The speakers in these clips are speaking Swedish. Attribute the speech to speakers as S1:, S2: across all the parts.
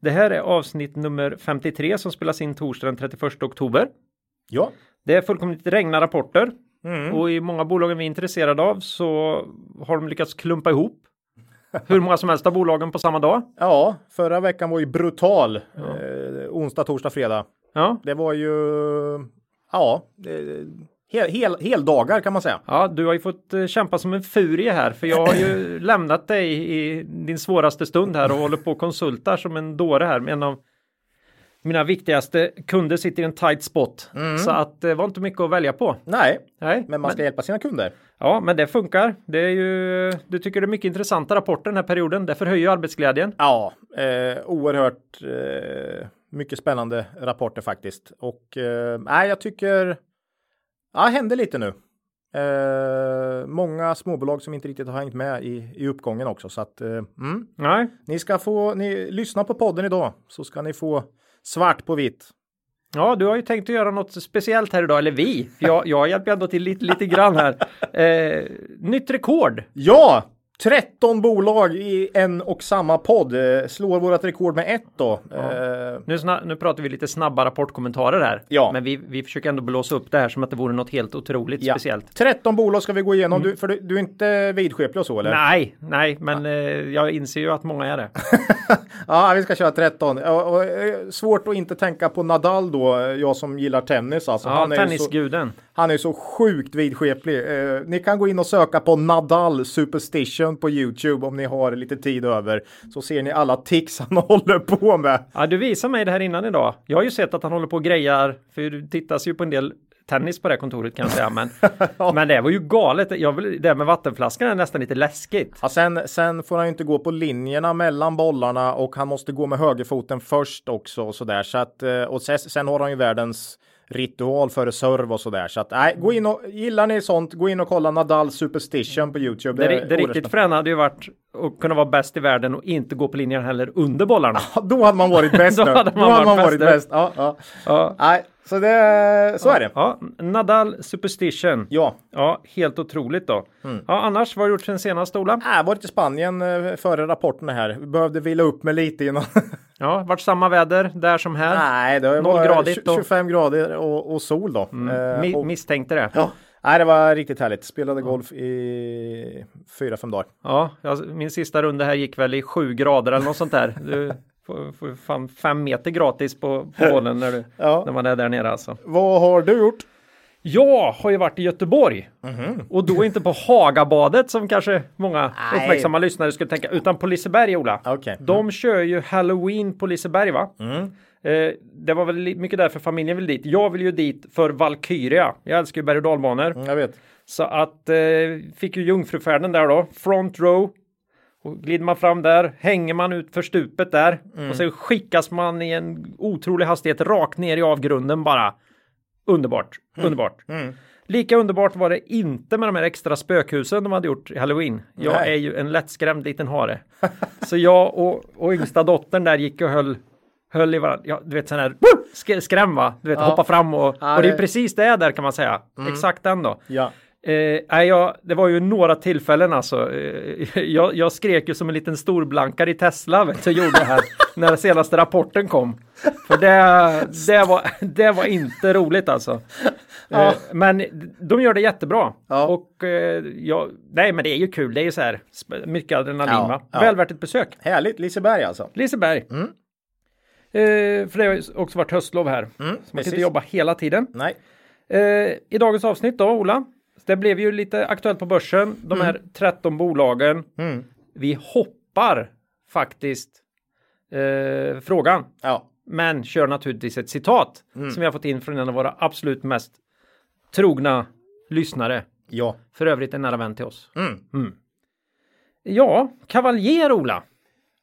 S1: Det här är avsnitt nummer 53 som spelas in torsdag den 31 oktober.
S2: Ja.
S1: Det är fullkomligt regna rapporter och i många bolagen vi är intresserade av så har de lyckats klumpa ihop hur många som helst av bolagen på samma dag.
S2: Ja, förra veckan var ju brutal. Eh, onsdag, torsdag, fredag.
S1: Ja,
S2: Det var ju, ja, eh, hel, hel, heldagar kan man säga.
S1: ja, du har ju fått eh, kämpa som en furie här för jag har ju lämnat dig i din svåraste stund här och håller på och konsultar som en dåre här med en av mina viktigaste kunder sitter i en tight spot. Så att det var inte mycket att välja på.
S2: Nej,
S1: Nej,
S2: men man ska hjälpa sina kunder.
S1: Ja, men det funkar. Det är ju, du tycker det är mycket intressanta rapporter den här perioden. Det förhöjer arbetsglädjen.
S2: Ja, eh, oerhört eh, mycket spännande rapporter faktiskt. Och eh, jag tycker, ja, händer lite nu. Eh, många småbolag som inte riktigt har hängt med i, i uppgången också. Så att, eh, mm.
S1: Nej,
S2: Ni ska få, ni lyssna på podden idag så ska ni få svart på vitt.
S1: ja, du har ju tänkt att göra något speciellt här idag, eller vi. Jag, jag hjälper ändå till lite, lite grann här. Eh, nytt rekord.
S2: Ja! 13 bolag i en och samma podd eh, slår vårt rekord med ett då. Eh,
S1: Nu, sna, nu pratar vi lite snabba rapportkommentarer här.
S2: Ja.
S1: Men vi, vi försöker ändå blåsa upp det här som att det vore något helt otroligt
S2: ja.
S1: speciellt.
S2: 13 bolag ska vi gå igenom, du, för du, du är inte vidskeplig och så eller?
S1: Nej, nej, men eh, jag inser ju att många är det.
S2: Ja, vi ska köra 13. Och, och, svårt att inte tänka på Nadal då, jag som gillar tennis alltså.
S1: Ja,
S2: han, är ju så,
S1: tennisguden.
S2: Han är så sjukt vidskeplig. Eh, ni kan gå in och söka på Nadal Superstition på YouTube om ni har lite tid över. Så ser ni alla tics han håller på med.
S1: Ja, du visade mig det här innan idag. Jag har ju sett att han håller på och grejar, för det tittas ju på en del tennis på det kontoret kan jag säga. Men, men det var ju galet. Jag vill, det med vattenflaskan är nästan lite läskigt.
S2: Ja, sen, sen får han ju inte gå på linjerna mellan bollarna och han måste gå med högerfoten först också och sådär. Så att, eh, och sen, sen har han ju världens ritual före serve och sådär. Så att nej, gå in och gillar ni sånt, gå in och kolla Nadal Superstition på YouTube.
S1: Det, det, det riktigt fräna hade ju varit att kunna vara bäst i världen och inte gå på linjen heller under bollarna.
S2: Då hade man varit bäst
S1: Då hade man
S2: Då hade man
S1: varit
S2: varit
S1: bäst.
S2: bäst. Ja, ja.
S1: Ja,
S2: Nej, så det, så är det.
S1: ja, Nadal Superstition.
S2: Ja,
S1: Ja, helt otroligt då. Ja, annars vad har du gjort sen senast Ola?
S2: jag varit i Spanien eh, före rapporten här. Vi behövde vila upp mig lite innan.
S1: Ja, vart samma väder där som här.
S2: Nej, det var
S1: Nollgradigt då.
S2: 25 grader och, och sol då. Eh,
S1: Mi-
S2: och,
S1: misstänkte det.
S2: ja. Nej, det var riktigt härligt. Spelade golf i fyra, fem dagar.
S1: Ja, min sista runda här gick väl i sju grader eller något sånt där. Du får, fan fem meter gratis på, på bollen när, du,
S2: Ja.
S1: när man är där nere alltså.
S2: Vad har du gjort?
S1: Jag har ju varit i Göteborg och då inte på Hagabadet som kanske många
S2: Nej.
S1: uppmärksamma lyssnare skulle tänka utan på Liseberg Ola.
S2: Okej.
S1: De kör ju Halloween på Liseberg va? Eh, det var väl mycket därför familjen vill dit. Jag vill ju dit för Valkyria. Jag älskar ju berg och dalbanor.
S2: Mm, Jag vet.
S1: Så att eh, fick ju jungfrufärden där då, front row. Och glider man fram där, hänger man ut för stupet där och sen skickas man i en otrolig hastighet rakt ner i avgrunden bara. Underbart, underbart. Lika underbart var det inte med de här extra spökhusen de hade gjort i Halloween. Jag
S2: Nej.
S1: är ju en lättskrämd liten hare. Så jag och, och yngsta dottern där gick och höll höll i varandra. Ja, du vet sån här sk- skräm va? Du vet
S2: Ja.
S1: hoppa fram och, och det är precis det är där kan man säga. Exakt den då.
S2: Ja.
S1: Eh, jag, det var ju några tillfällen alltså. Eh, jag, jag skrek ju som en liten storblankare i Tesla vet jag gjorde här när senaste rapporten kom. För det, det, var, det var inte roligt alltså. Eh, men de gör det jättebra.
S2: Ja.
S1: Och eh, ja, nej men det är ju kul. Det är ju så här mycket adrenalin
S2: Ja,
S1: va.
S2: ja.
S1: Väl värt ett besök.
S2: Härligt. Liseberg alltså.
S1: Liseberg.
S2: Mm.
S1: Eh, för det har ju också varit höstlov här. så man kan inte jobba hela tiden.
S2: Nej.
S1: Eh, I dagens avsnitt då, Ola. Det blev ju lite aktuellt på börsen. De här 13 bolagen.
S2: Mm.
S1: Vi hoppar faktiskt eh, frågan.
S2: Ja.
S1: Men kör naturligtvis ett citat som vi har fått in från en av våra absolut mest trogna lyssnare.
S2: Ja.
S1: För övrigt en nära vän till oss.
S2: Mm.
S1: Ja, kavaljer Ola.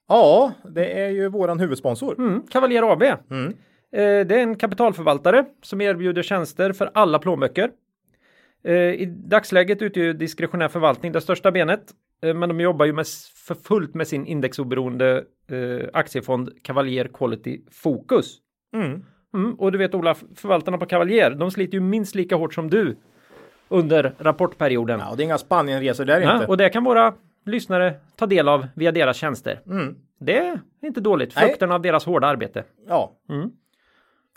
S2: Ja, det är ju våran huvudsponsor.
S1: Mm, Cavalier AB.
S2: Mm.
S1: Eh, det är en kapitalförvaltare som erbjuder tjänster för alla plånböcker. Eh, I dagsläget utgör diskretionär förvaltning det största benet, eh, men de jobbar ju med, för fullt med sin indexoberoende eh, aktiefond Cavalier Quality Focus.
S2: Mm.
S1: Mm, och du vet Ola, förvaltarna på Cavalier, de sliter ju minst lika hårt som du under rapportperioden.
S2: Ja, det är inga Spanienresor där
S1: Ja,
S2: inte.
S1: och det kan våra lyssnare ta del av via deras tjänster.
S2: Mm.
S1: Det är inte dåligt, frukten av deras hårda arbete.
S2: Ja.
S1: Mm.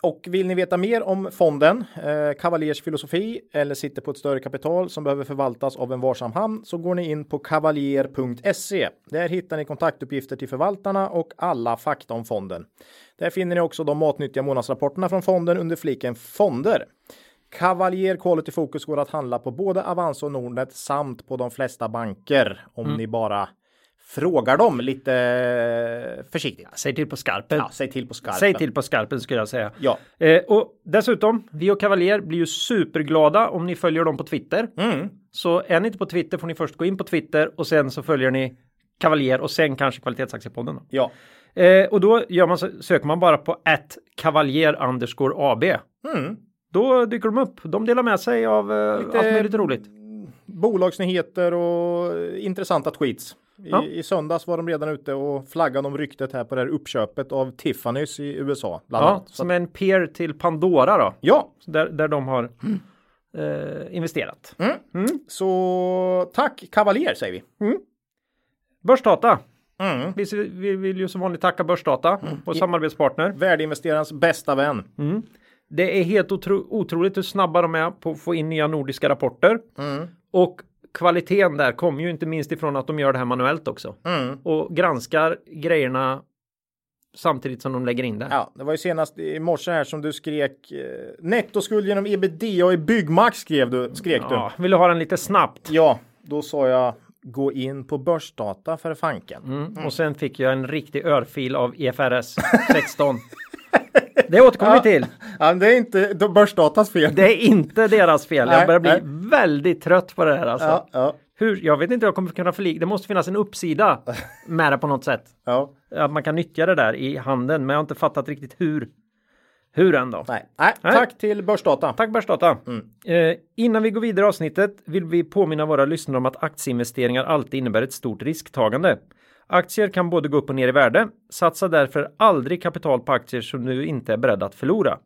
S2: Och vill ni veta mer om fonden, eh, Cavaliers filosofi eller sitter på ett större kapital som behöver förvaltas av en varsam hamn så går ni in på kavaljer.se. Där hittar ni kontaktuppgifter till förvaltarna och alla fakta om fonden. Där finner ni också de matnyttiga månadsrapporterna från fonden under fliken fonder. Cavalier Quality Focus går att handla på både Avanza och Nordnet samt på de flesta banker om ni bara frågar dem lite eh, försiktigt.
S1: Säg till på skarpen.
S2: Ja, säg till på skarpen.
S1: Säg till på skarpen skulle jag säga.
S2: Ja.
S1: Eh, och dessutom, vi och Cavalier blir ju superglada om ni följer dem på Twitter.
S2: Mm.
S1: Så är ni inte på Twitter får ni först gå in på Twitter och sen så följer ni Cavalier och sen kanske Kvalitetsaktiepodden. Då.
S2: Ja.
S1: Eh, och då gör man, söker man bara på ett Cavalier underscore AB.
S2: Mm.
S1: Då dyker de upp. De delar med sig av eh,
S2: Lite-
S1: allt möjligt roligt.
S2: Bolagsnyheter och intressanta tweets. I,
S1: Ja.
S2: I söndags var de redan ute och flaggade om ryktet här på det här uppköpet av Tiffany's i USA. Bland
S1: Ja,
S2: annat.
S1: Som en peer till Pandora då.
S2: ja,
S1: Där, där de har eh, investerat.
S2: så tack Cavalier säger vi.
S1: Börsdata.
S2: Mm.
S1: Vi, vi vill ju som vanligt tacka Börsdata, vår samarbetspartner.
S2: Värdeinvesterarens bästa vän.
S1: Det är helt otro, otroligt hur snabba de är på att få in nya nordiska rapporter.
S2: Mm.
S1: Och kvaliteten där kommer ju inte minst ifrån att de gör det här manuellt också.
S2: Mm.
S1: Och granskar grejerna samtidigt som de lägger in det.
S2: Ja, det var ju senast i morse här som du skrek eh, nettoskuld genom ebitda i Byggmax skrev du, skrek du.
S1: Ja, vill du ha den lite snabbt?
S2: Ja, då sa jag gå in på börsdata för fanken.
S1: Mm. Och sen fick jag en riktig örfil av EFRS 16. det återkommer vi till.
S2: Ja, det är inte börsdatas fel.
S1: Det är inte deras fel.
S2: Nej,
S1: Jag börjar bli
S2: nej.
S1: väldigt trött på det här alltså.
S2: Ja, ja,
S1: Hur, jag vet inte hur jag kommer kunna förlika. Det måste finnas en uppsida med det på något sätt.
S2: ja.
S1: Att man kan nyttja det där i handen. Men jag har inte fattat riktigt hur. Hur ändå.
S2: Nej. Nej,
S1: Nej.
S2: tack till Börsdata.
S1: Tack Börsdata. Eh, innan vi går vidare i avsnittet vill vi påminna våra lyssnare om att aktieinvesteringar alltid innebär ett stort risktagande. Aktier kan både gå upp och ner i värde. Satsa därför aldrig kapital på aktier som du inte är beredd att förlora.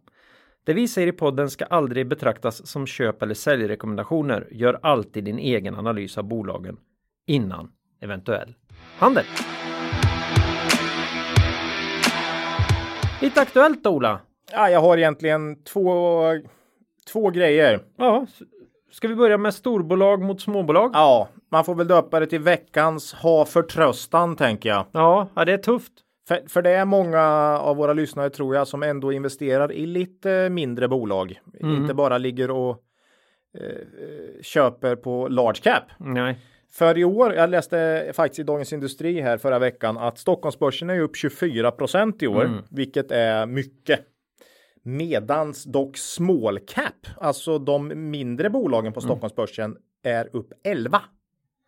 S1: Det vi säger i podden ska aldrig betraktas som köp eller säljrekommendationer. Gör alltid din egen analys av bolagen innan eventuell handel. Lite aktuellt då, Ola.
S2: Ja, jag har egentligen två, två grejer.
S1: Ja, ska vi börja med storbolag mot småbolag?
S2: Ja, man får väl döpa det till veckans ha förtröstan tänker jag.
S1: Ja, ja det är tufft.
S2: För, för det är många av våra lyssnare tror jag som ändå investerar i lite mindre bolag. Inte bara ligger och eh, köper på large cap.
S1: Nej.
S2: För i år, jag läste faktiskt i Dagens Industri här förra veckan att Stockholmsbörsen är upp 24 procent i år, vilket är mycket. Medans dock small cap, alltså de mindre bolagen på Stockholmsbörsen, är upp 11.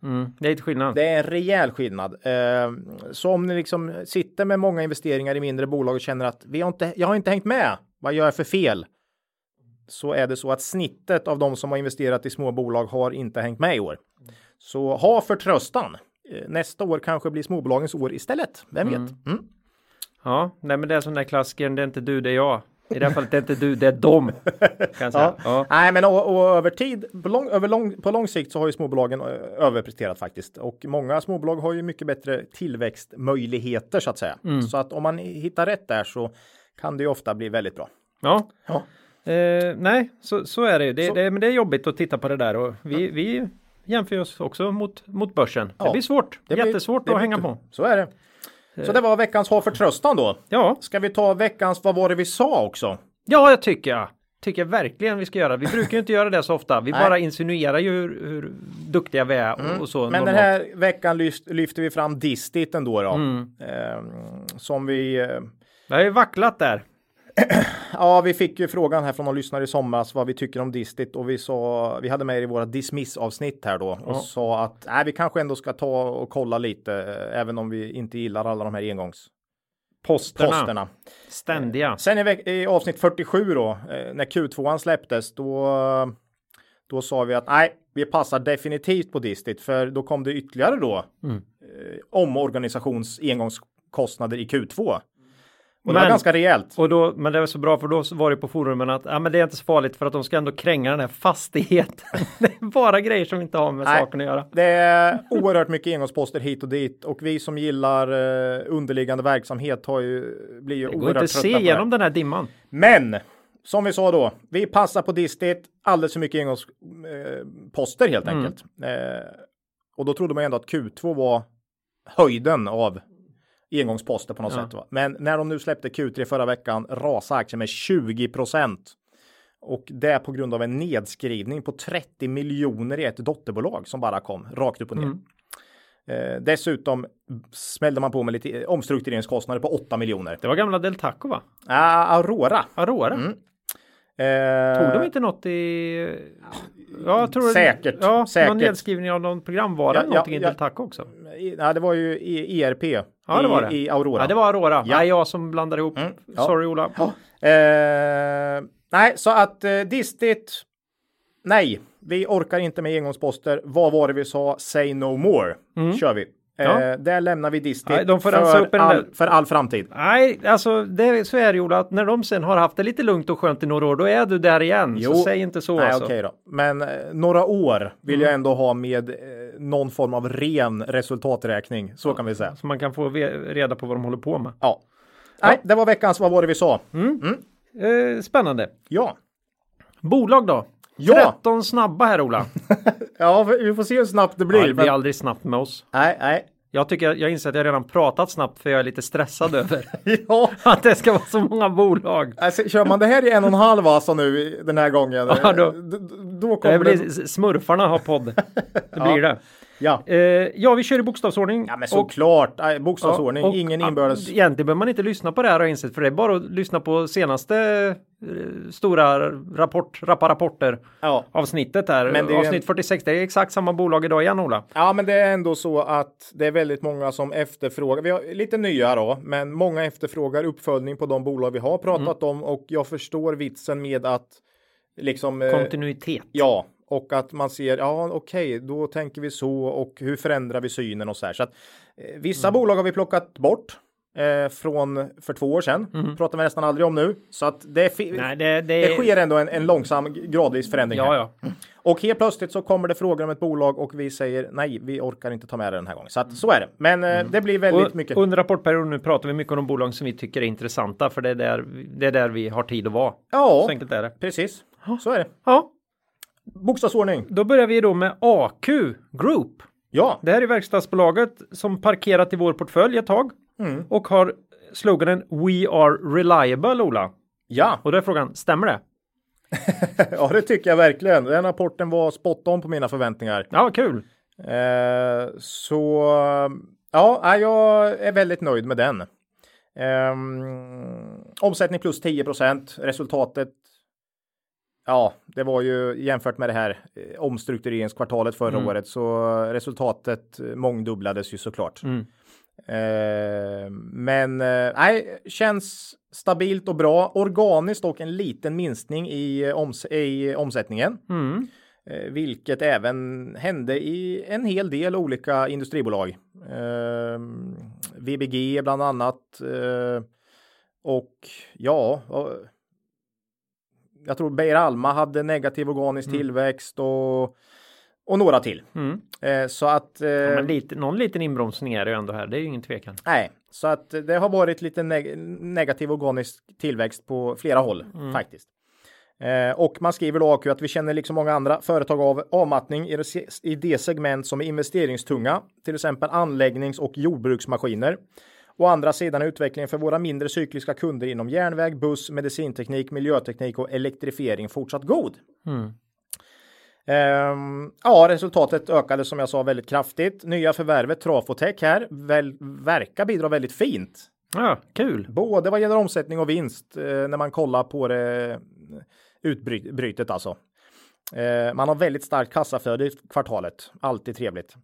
S1: Mm, det är lite skillnad.
S2: Det är en rejäl skillnad. Eh, så om ni liksom sitter med många investeringar i mindre bolag och känner att vi har inte, jag har inte hängt med, vad gör jag för fel? Så är det så att snittet av de som har investerat i små bolag har inte hängt med i år. Så ha förtröstan. Eh, Nästa år kanske blir småbolagens år istället. Vem vet? Mm.
S1: Ja, nej men det är som den där klassikern, det är inte du, det är jag. I det här fallet det är inte du, det är jag säga. Ja.
S2: Nej, men och, och över tid, på lång, över lång, på lång sikt så har ju småbolagen överpresterat faktiskt. Och många småbolag har ju mycket bättre tillväxtmöjligheter så att säga. Så att om man hittar rätt där så kan det ju ofta bli väldigt bra.
S1: ja.
S2: Ja.
S1: Eh, nej, så, så är det ju. Det, det, men det är jobbigt att titta på det där och vi, vi jämför oss också mot, mot börsen. Det
S2: Ja.
S1: blir svårt.
S2: Det blir-
S1: Jättesvårt
S2: det
S1: att
S2: blir
S1: hänga på.
S2: Så är det. Så det var veckans ha förtröstan då.
S1: Ja,
S2: Ska vi ta veckans vad var det vi sa också?
S1: ja, jag tycker jag. Tycker jag verkligen vi ska göra. Vi brukar ju inte göra det så ofta. Vi
S2: Nej.
S1: bara insinuerar ju hur, hur duktiga vi är och, och så.
S2: Men den
S1: normalt.
S2: här veckan lyft, lyfter vi fram Distit ändå då.
S1: Mm.
S2: Ehm, som vi... eh,
S1: Vi har ju vacklat där.
S2: Ja, vi fick ju frågan här från någon lyssnare i somras vad vi tycker om Distit och vi sa, vi hade med i våra dismiss avsnitt här då och sa att nej, vi kanske ändå ska ta och kolla lite, eh, även om vi inte gillar alla de här engångs
S1: Posterna.
S2: posterna.
S1: Ständiga.
S2: Sen i, i avsnitt 47 då, eh, när Q2 släpptes, då, då sa vi att nej, vi passar definitivt på Distit, för då kom det ytterligare då
S1: Mm.
S2: eh, omorganisations engångskostnader i Q2. Och det var
S1: Men-
S2: ganska rejält.
S1: Och då, men det var så bra för då var det på forumen att ja, men det är inte så farligt för att de ska ändå kränga den här fastigheten. det är bara grejer som inte har med
S2: Nej.
S1: saken att göra.
S2: Det är oerhört mycket engångsposter hit och dit och vi som gillar eh, underliggande verksamhet har ju, blir ju
S1: Det går
S2: oerhört
S1: inte att
S2: trötta
S1: se
S2: på det.
S1: igenom den här dimman.
S2: Men som vi sa då, vi passar på distit alldeles för mycket engångsposter eh, helt
S1: Mm.
S2: enkelt. Eh, och då trodde man ändå att Q2 var höjden av engångsposter på något
S1: Ja.
S2: sätt. Va? Men när de nu släppte Q3 förra veckan rasade aktien med 20 procent. Och det är på grund av en nedskrivning på 30 miljoner i ett dotterbolag som bara kom rakt upp och ner.
S1: Mm.
S2: Eh, dessutom smällde man på med lite omstruktureringskostnader på 8 miljoner.
S1: Det var gamla Del Taco va?
S2: Ah, Aurora.
S1: Aurora.
S2: Mm. Eh,
S1: Tog de inte något i... Ja, tror
S2: Säkert,
S1: Ja,
S2: säkert.
S1: någon nedskrivning av någon programvara
S2: Ja,
S1: någonting
S2: ja,
S1: i
S2: ja.
S1: Del Taco också.
S2: Nej, det var ju ERP
S1: Ja, det var det.
S2: i, Aurora.
S1: Ja, det var Aurora.
S2: Ja.
S1: Ja. jag som blandar ihop.
S2: Mm, ja.
S1: Sorry Ola.
S2: Eh, nej, så att eh, Distit. Nej, vi orkar inte med engångsposter. Vad var det vi sa? Say no more. Kör vi. Eh,
S1: Ja.
S2: Där lämnar vi Distit
S1: Nej, de får
S2: för,
S1: upp i den
S2: all, för all framtid.
S1: Nej, alltså det, så är det ju Ola, att när de sen har haft det lite lugnt och skönt i några år, då är du där igen.
S2: Jo.
S1: Så säg inte så
S2: Nej,
S1: alltså.
S2: okej då. Men eh, några år vill
S1: Mm.
S2: jag ändå ha med eh, någon form av ren resultaträkning. Så kan vi säga.
S1: Så man kan få reda på vad de håller på med.
S2: Ja. Nej, det var veckans Vad var det vi sa?
S1: Eh, spännande.
S2: Ja.
S1: Bolag då?
S2: Ja.
S1: 13 snabba här Ola.
S2: Ja, vi får se hur snabbt det blir.
S1: Ja, det blir
S2: men-
S1: aldrig snabbt med oss.
S2: Nej, nej.
S1: Jag tycker jag inser att jag redan pratat snabbt för jag är lite stressad över
S2: Ja,
S1: att det ska vara så många bolag.
S2: alltså, kör man det här i en och en halv alltså nu den här gången.
S1: Ja, då-
S2: då
S1: Det
S2: kommer
S1: blir
S2: det.
S1: smurfarna har podd. Det blir det.
S2: Ja.
S1: Eh, ja, vi kör i bokstavsordning.
S2: ja, men
S1: Och-
S2: såklart. Nej, Bokstavsordning,
S1: och-
S2: ingen inbördes.
S1: Egentligen behöver man inte lyssna på det här har insett för det är bara att lyssna på senaste eh, stora rapport, rappa rapporter
S2: Ja.
S1: avsnittet här.
S2: Men
S1: Avsnitt
S2: en-
S1: 46, det är exakt samma bolag idag igen Ola.
S2: ja, men det är ändå så att det är väldigt många som efterfrågar. Vi har lite nya då, men många efterfrågar uppföljning på de bolag vi har pratat
S1: Mm.
S2: om och jag förstår vitsen med att liksom. eh,
S1: Kontinuitet.
S2: Ja, och att man ser, ja okej, då tänker vi så och hur förändrar vi synen och så här. Så att, eh, vissa bolag har vi plockat bort eh, från för två år sedan. Pratar vi nästan aldrig om nu. Så att det,
S1: Nej, det, det,
S2: det sker ändå en, en långsam gradvis förändring.
S1: Ja, ja.
S2: Och helt plötsligt så kommer det frågor om ett bolag och vi säger nej, vi orkar inte ta med det den här gången. Så att så är det. Men eh, det blir väldigt
S1: Och
S2: mycket.
S1: under rapportperioden nu pratar vi mycket om de bolag som vi tycker är intressanta för det är där, det är där vi har tid att vara. Så
S2: ja,
S1: enkelt är det.
S2: precis. Så är det.
S1: Ja,
S2: Bokstavsordning.
S1: då börjar vi då med AQ Group.
S2: Ja,
S1: Det här är verkstadsbolaget som parkerat i vår portfölj ett tag
S2: Mm.
S1: och har sloganen We are reliable Ola.
S2: ja,
S1: Och då är frågan, stämmer det?
S2: ja, det tycker jag verkligen. Den rapporten var spot on på mina förväntningar.
S1: Ja, kul.
S2: Eh, så ja, jag är väldigt nöjd med den. Ehm, omsättning plus 10% Resultatet. Ja, det var ju jämfört med det här eh, omstruktureringskvartalet förra
S1: Mm.
S2: året så resultatet mångdubblades ju såklart.
S1: Mm.
S2: Eh, men eh, nej, känns stabilt och bra. Organiskt och en liten minskning i, eh, oms i omsättningen.
S1: Mm.
S2: Eh, vilket även hände i en hel del olika industribolag. Eh, VBG bland annat. Eh, och ja, och, jag tror Beijer Alma hade negativ organisk tillväxt och, och några till.
S1: Mm.
S2: Eh, så att eh,
S1: Ja, lite, någon liten inbromsning är det ju ändå här, det är ju ingen tvekan.
S2: nej, så att det har varit lite neg negativ organisk tillväxt på flera håll faktiskt. Eh, och man skriver då AQ att vi känner liksom många andra företag av avmattning i det, i det segment som är investeringstunga, till exempel anläggnings och jordbruksmaskiner. Å andra sidan är utvecklingen för våra mindre cykliska kunder inom järnväg, buss, medicinteknik, miljöteknik och elektrifiering fortsatt god.
S1: Mm.
S2: Ehm, ja, resultatet ökade som jag sa väldigt kraftigt. Nya förvärvet Trafotech här väl, verkar bidra väldigt fint
S1: Ja, kul.
S2: Både vad gäller omsättning och vinst eh, när man kollar på det utbrytet alltså. Eh, man har väldigt starkt kassaflöde i kvartalet. Alltid trevligt.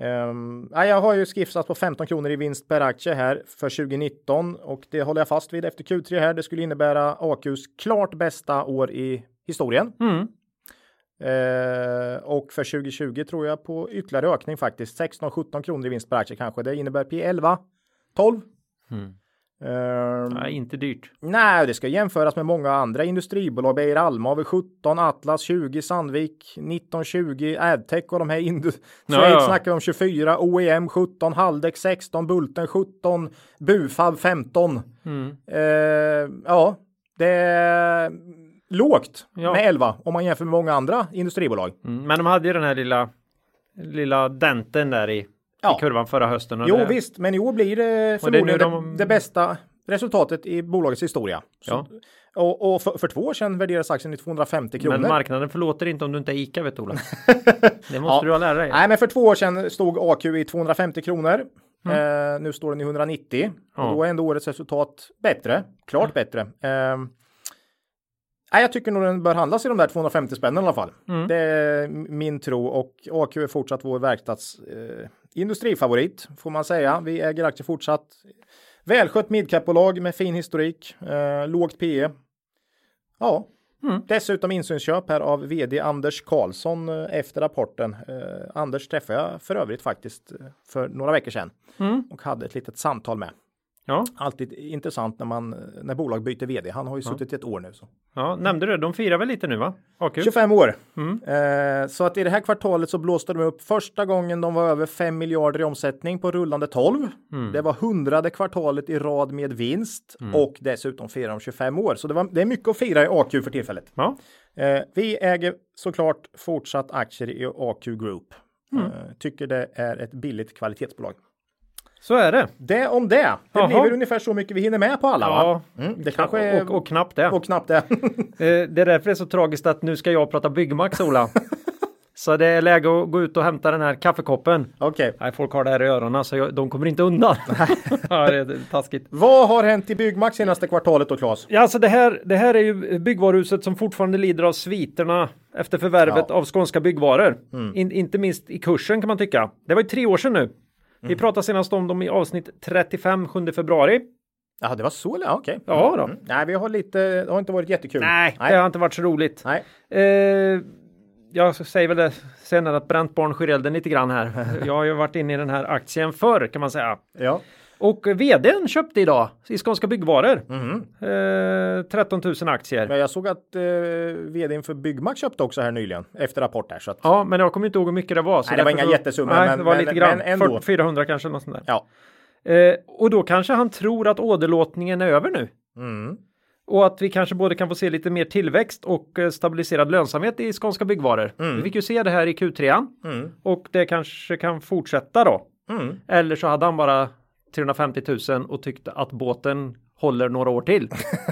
S2: Um, jag har ju skissat på 15 kronor i vinst per aktie här för 2019 och det håller jag fast vid efter Q3 här. Det skulle innebära AQs klart bästa år i historien.
S1: Mm.
S2: Uh, och för 2020 tror jag på ytterligare ökning faktiskt. 16-17 kronor i vinst per aktie kanske. Det innebär P11, 12.
S1: Mm.
S2: Uh,
S1: nej, inte dyrt.
S2: Nej, det ska jämföras med många andra industribolag. Beijer Alma har 17, Atlas 20, Sandvik 19, 20, Adtech och de här Indu ja, ja. snackar om 24, OEM 17, Haldex 16, Bulten 17, Bufab 15.
S1: Mm.
S2: Uh, ja, det är lågt ja. med 11 om man jämför med många andra industribolag.
S1: Mm, men de hade ju den här lilla lilla denten där i ja. i kurvan förra hösten.
S2: Jo
S1: det...
S2: visst, men i år blir det förmodligen det, de... det, bästa resultatet i bolagets historia.
S1: Ja.
S2: och, och för, för, två år sedan värderas aktien i 250 kronor.
S1: Men marknaden förlåter inte om du inte är ICA vet Ola. det måste ja. du ha lära dig.
S2: Nej, men för två år sedan stod AQ i 250 kronor. Mm. Eh, nu står den i 190 ja. och då är ändå årets resultat bättre, klart ja. bättre. Eh, Nej, jag tycker nog den bör handlas i de där 250 spännen i alla fall. Mm. Det är min tro och AQ är fortsatt vår verkstads eh, industrifavorit får man säga. Vi äger aktier fortsatt. Välskött midcapbolag med fin historik, eh, lågt PE. Ja, mm. dessutom insynsköp här av vd Anders Karlsson eh, efter rapporten. Eh, Anders träffade jag för övrigt faktiskt eh, för några veckor sedan
S1: mm.
S2: och hade ett litet samtal med.
S1: Ja.
S2: Alltid intressant när man när bolag byter vd. Han har ju ja. suttit i ett år nu. Så.
S1: Ja, nämnde du De firar väl lite nu va?
S2: AQ. 25 år.
S1: Mm.
S2: Eh, så att i det här kvartalet så blåste de upp första gången de var över 5 miljarder i omsättning på rullande 12.
S1: Mm.
S2: Det var hundrade kvartalet i rad med vinst mm. och dessutom firar de 25 år. Så det, var, det är mycket att fira i AQ för tillfället.
S1: Ja.
S2: Eh, vi äger såklart fortsatt aktier i AQ Group.
S1: Mm.
S2: Eh, tycker det är ett billigt kvalitetsbolag.
S1: Så är det.
S2: Det om det. Det Aha. blir väl ungefär så mycket vi hinner med på alla
S1: ja.
S2: va? Mm, det kanske är...
S1: och, och, knappt det.
S2: Och knappt det.
S1: Eh, det är därför det är så tragiskt att nu ska jag prata Byggmax Ola. Så det är läge att gå ut och hämta den här kaffekoppen.
S2: Okej.
S1: Okay. folk har det här i öronen så jag, de kommer inte undan. ja, det är taskigt.
S2: Vad har hänt i Byggmax senaste kvartalet då Claes?
S1: Ja, alltså det här, det här är ju byggvaruhuset som fortfarande lider av sviterna efter förvärvet ja. av Skånska Byggvaror.
S2: Mm.
S1: In, inte minst i kursen kan man tycka. Det var ju tre år sedan nu. Vi mm. pratade senast om dem i avsnitt 35 7 februari.
S2: Ja, det var så? Okej. Okay.
S1: Ja, då.
S2: Mm. Nej, vi har lite. Det har inte varit jättekul.
S1: Nej, Nej. det har inte varit så roligt.
S2: Nej.
S1: Eh, jag säger väl det senare att bränt barn skyr elden lite grann här. Jag har ju varit inne i den här aktien förr kan man säga.
S2: Ja.
S1: Och vdn köpte idag i Skånska Byggvaror.
S2: Mm.
S1: Eh, 13 000 aktier.
S2: Men jag såg att eh, vdn för Byggmax köpte också här nyligen efter rapport här. Så att...
S1: Ja, men jag kommer inte ihåg hur mycket det var.
S2: nej, det var inga så... jättesummor.
S1: Nej,
S2: men,
S1: det var
S2: men,
S1: lite grann.
S2: Men ändå.
S1: 400 kanske. Något sånt där.
S2: Ja.
S1: Eh, och då kanske han tror att åderlåtningen är över nu.
S2: Mm.
S1: Och att vi kanske både kan få se lite mer tillväxt och eh, stabiliserad lönsamhet i Skånska Byggvaror.
S2: Mm.
S1: Vi fick ju se det här i Q3
S2: mm.
S1: och det kanske kan fortsätta då.
S2: Mm.
S1: Eller så hade han bara 350 000 och tyckte att båten håller några år till.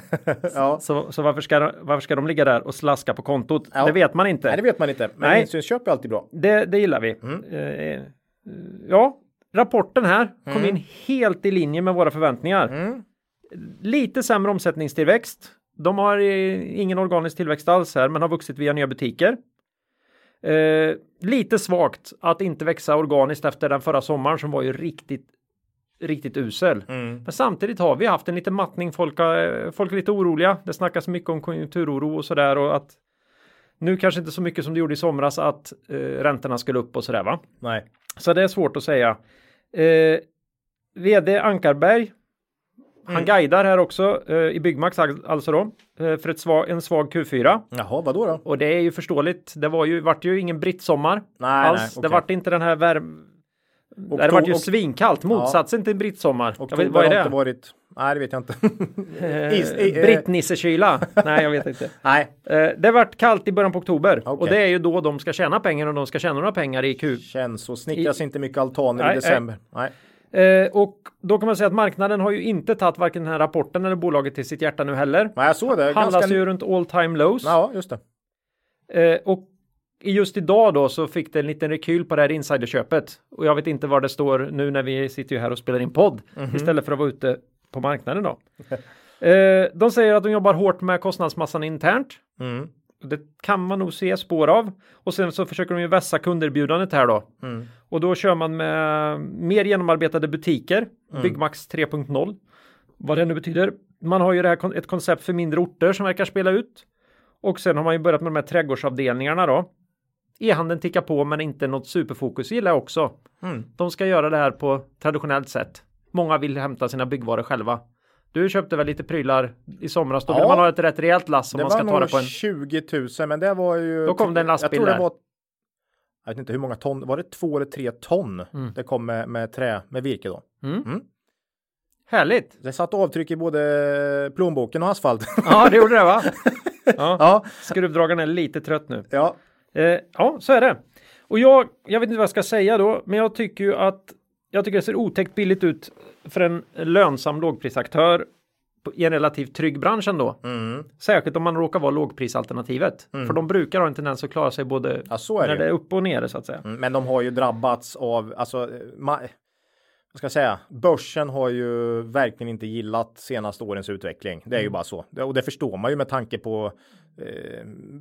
S2: ja.
S1: så, så varför, ska, varför ska de ligga där och slaska på kontot?
S2: Ja.
S1: Det vet man inte.
S2: Nej, det vet man inte. Men
S1: Nej.
S2: insynsköp är alltid bra.
S1: Det, det gillar vi.
S2: Mm.
S1: Eh, ja, rapporten här kom
S2: Mm.
S1: in helt i linje med våra förväntningar.
S2: Mm.
S1: Lite sämre omsättningstillväxt. De har eh, ingen organisk tillväxt alls här, men har vuxit via nya butiker. Eh, lite svagt att inte växa organiskt efter den förra sommaren som var ju riktigt riktigt usel.
S2: Mm.
S1: Men samtidigt har vi haft en liten mattning. Folk, har, folk är lite oroliga. Det snackas mycket om konjunkturoro och sådär och att nu kanske inte så mycket som det gjorde i somras att eh, räntorna skulle upp och sådär va?
S2: Nej.
S1: Så det är svårt att säga. Eh, VD Ankarberg han
S2: Mm.
S1: guidar här också eh, i Byggmax alltså då eh, för ett svag, en svag Q4
S2: Jaha, vad då?
S1: och det är ju förståeligt. Det var ju vart ju ingen brittsommar
S2: Nej,
S1: alls.
S2: nej,
S1: Det
S2: okej.
S1: vart inte den här värm. Det
S2: Okto-
S1: vart ju svinkallt. Motsatsen till brittsommar.
S2: Oktober
S1: vad är
S2: har
S1: det?
S2: inte varit... Nej, det vet jag inte.
S1: Eh,
S2: Is- i- eh,
S1: Brittnissekyla? Nej, jag vet inte.
S2: Nej,
S1: Eh, det vart kallt i början på oktober och
S2: Okej.
S1: det är ju då de ska tjäna pengar och de ska tjäna några pengar i Q.
S2: känns så. Snickras inte mycket altaner
S1: Nej,
S2: i december. Nej.
S1: Eh, och då kan man säga att marknaden har ju inte tagit varken den här rapporten eller bolaget till sitt hjärta nu heller.
S2: Nej, jag såg det.
S1: Handlas
S2: Ganska...
S1: ju runt all time lows.
S2: Ja, just det.
S1: Eh, och just idag då så fick det en liten rekyl på det här insiderköpet. Och jag vet inte var det står nu när vi sitter ju här och spelar in podd.
S2: Mhm.
S1: Istället för att vara ute på marknaden då. eh, de säger att de jobbar hårt med kostnadsmassan internt.
S2: Mm.
S1: Det kan man nog se spår av. Och sen så försöker de ju vässa kunderbjudandet här då.
S2: Mm.
S1: Och då kör man med mer genomarbetade butiker. Byggmax 3.0. Vad det nu betyder. Man har ju det här ett koncept för mindre orter som verkar spela ut. Och sen har man ju börjat med de här trädgårdsavdelningarna då. E-handeln tickar på men inte något superfokus gillar jag också.
S2: Mm.
S1: De ska göra det här på traditionellt sätt. Många vill hämta sina byggvaror själva. Du köpte väl lite prylar i somras? Då vill
S2: Ja.
S1: man ha ett rätt rejält lass om
S2: Det
S1: man ska ta det på en...
S2: 20 000, men det var ju.
S1: Då kom det en lastbil
S2: Jag tror det var. Jag vet inte hur många ton. Var det två eller tre ton?
S1: Mm.
S2: Det kom med, med trä, med virke då.
S1: Härligt!
S2: Det satt avtryck i både plånboken och asfalt.
S1: Ja, det gjorde det va? Ja,
S2: ja,
S1: skruvdragaren är lite trött nu.
S2: ja.
S1: Eh, ja, så är det. Och jag, jag vet inte vad jag ska säga då, men jag tycker ju att jag tycker det ser otäckt billigt ut för en lönsam lågprisaktör i en relativt trygg bransch ändå.
S2: Mm.
S1: Särskilt om man råkar vara lågprisalternativet. För de brukar ha en tendens att klara sig både
S2: Ja,
S1: när
S2: det
S1: är upp och nere så att säga.
S2: Mm, Men de har ju drabbats av, alltså, ma- vad ska jag säga, börsen har ju verkligen inte gillat senaste årens utveckling. Det är
S1: Mm.
S2: ju bara så. Det- Och det förstår man ju med tanke på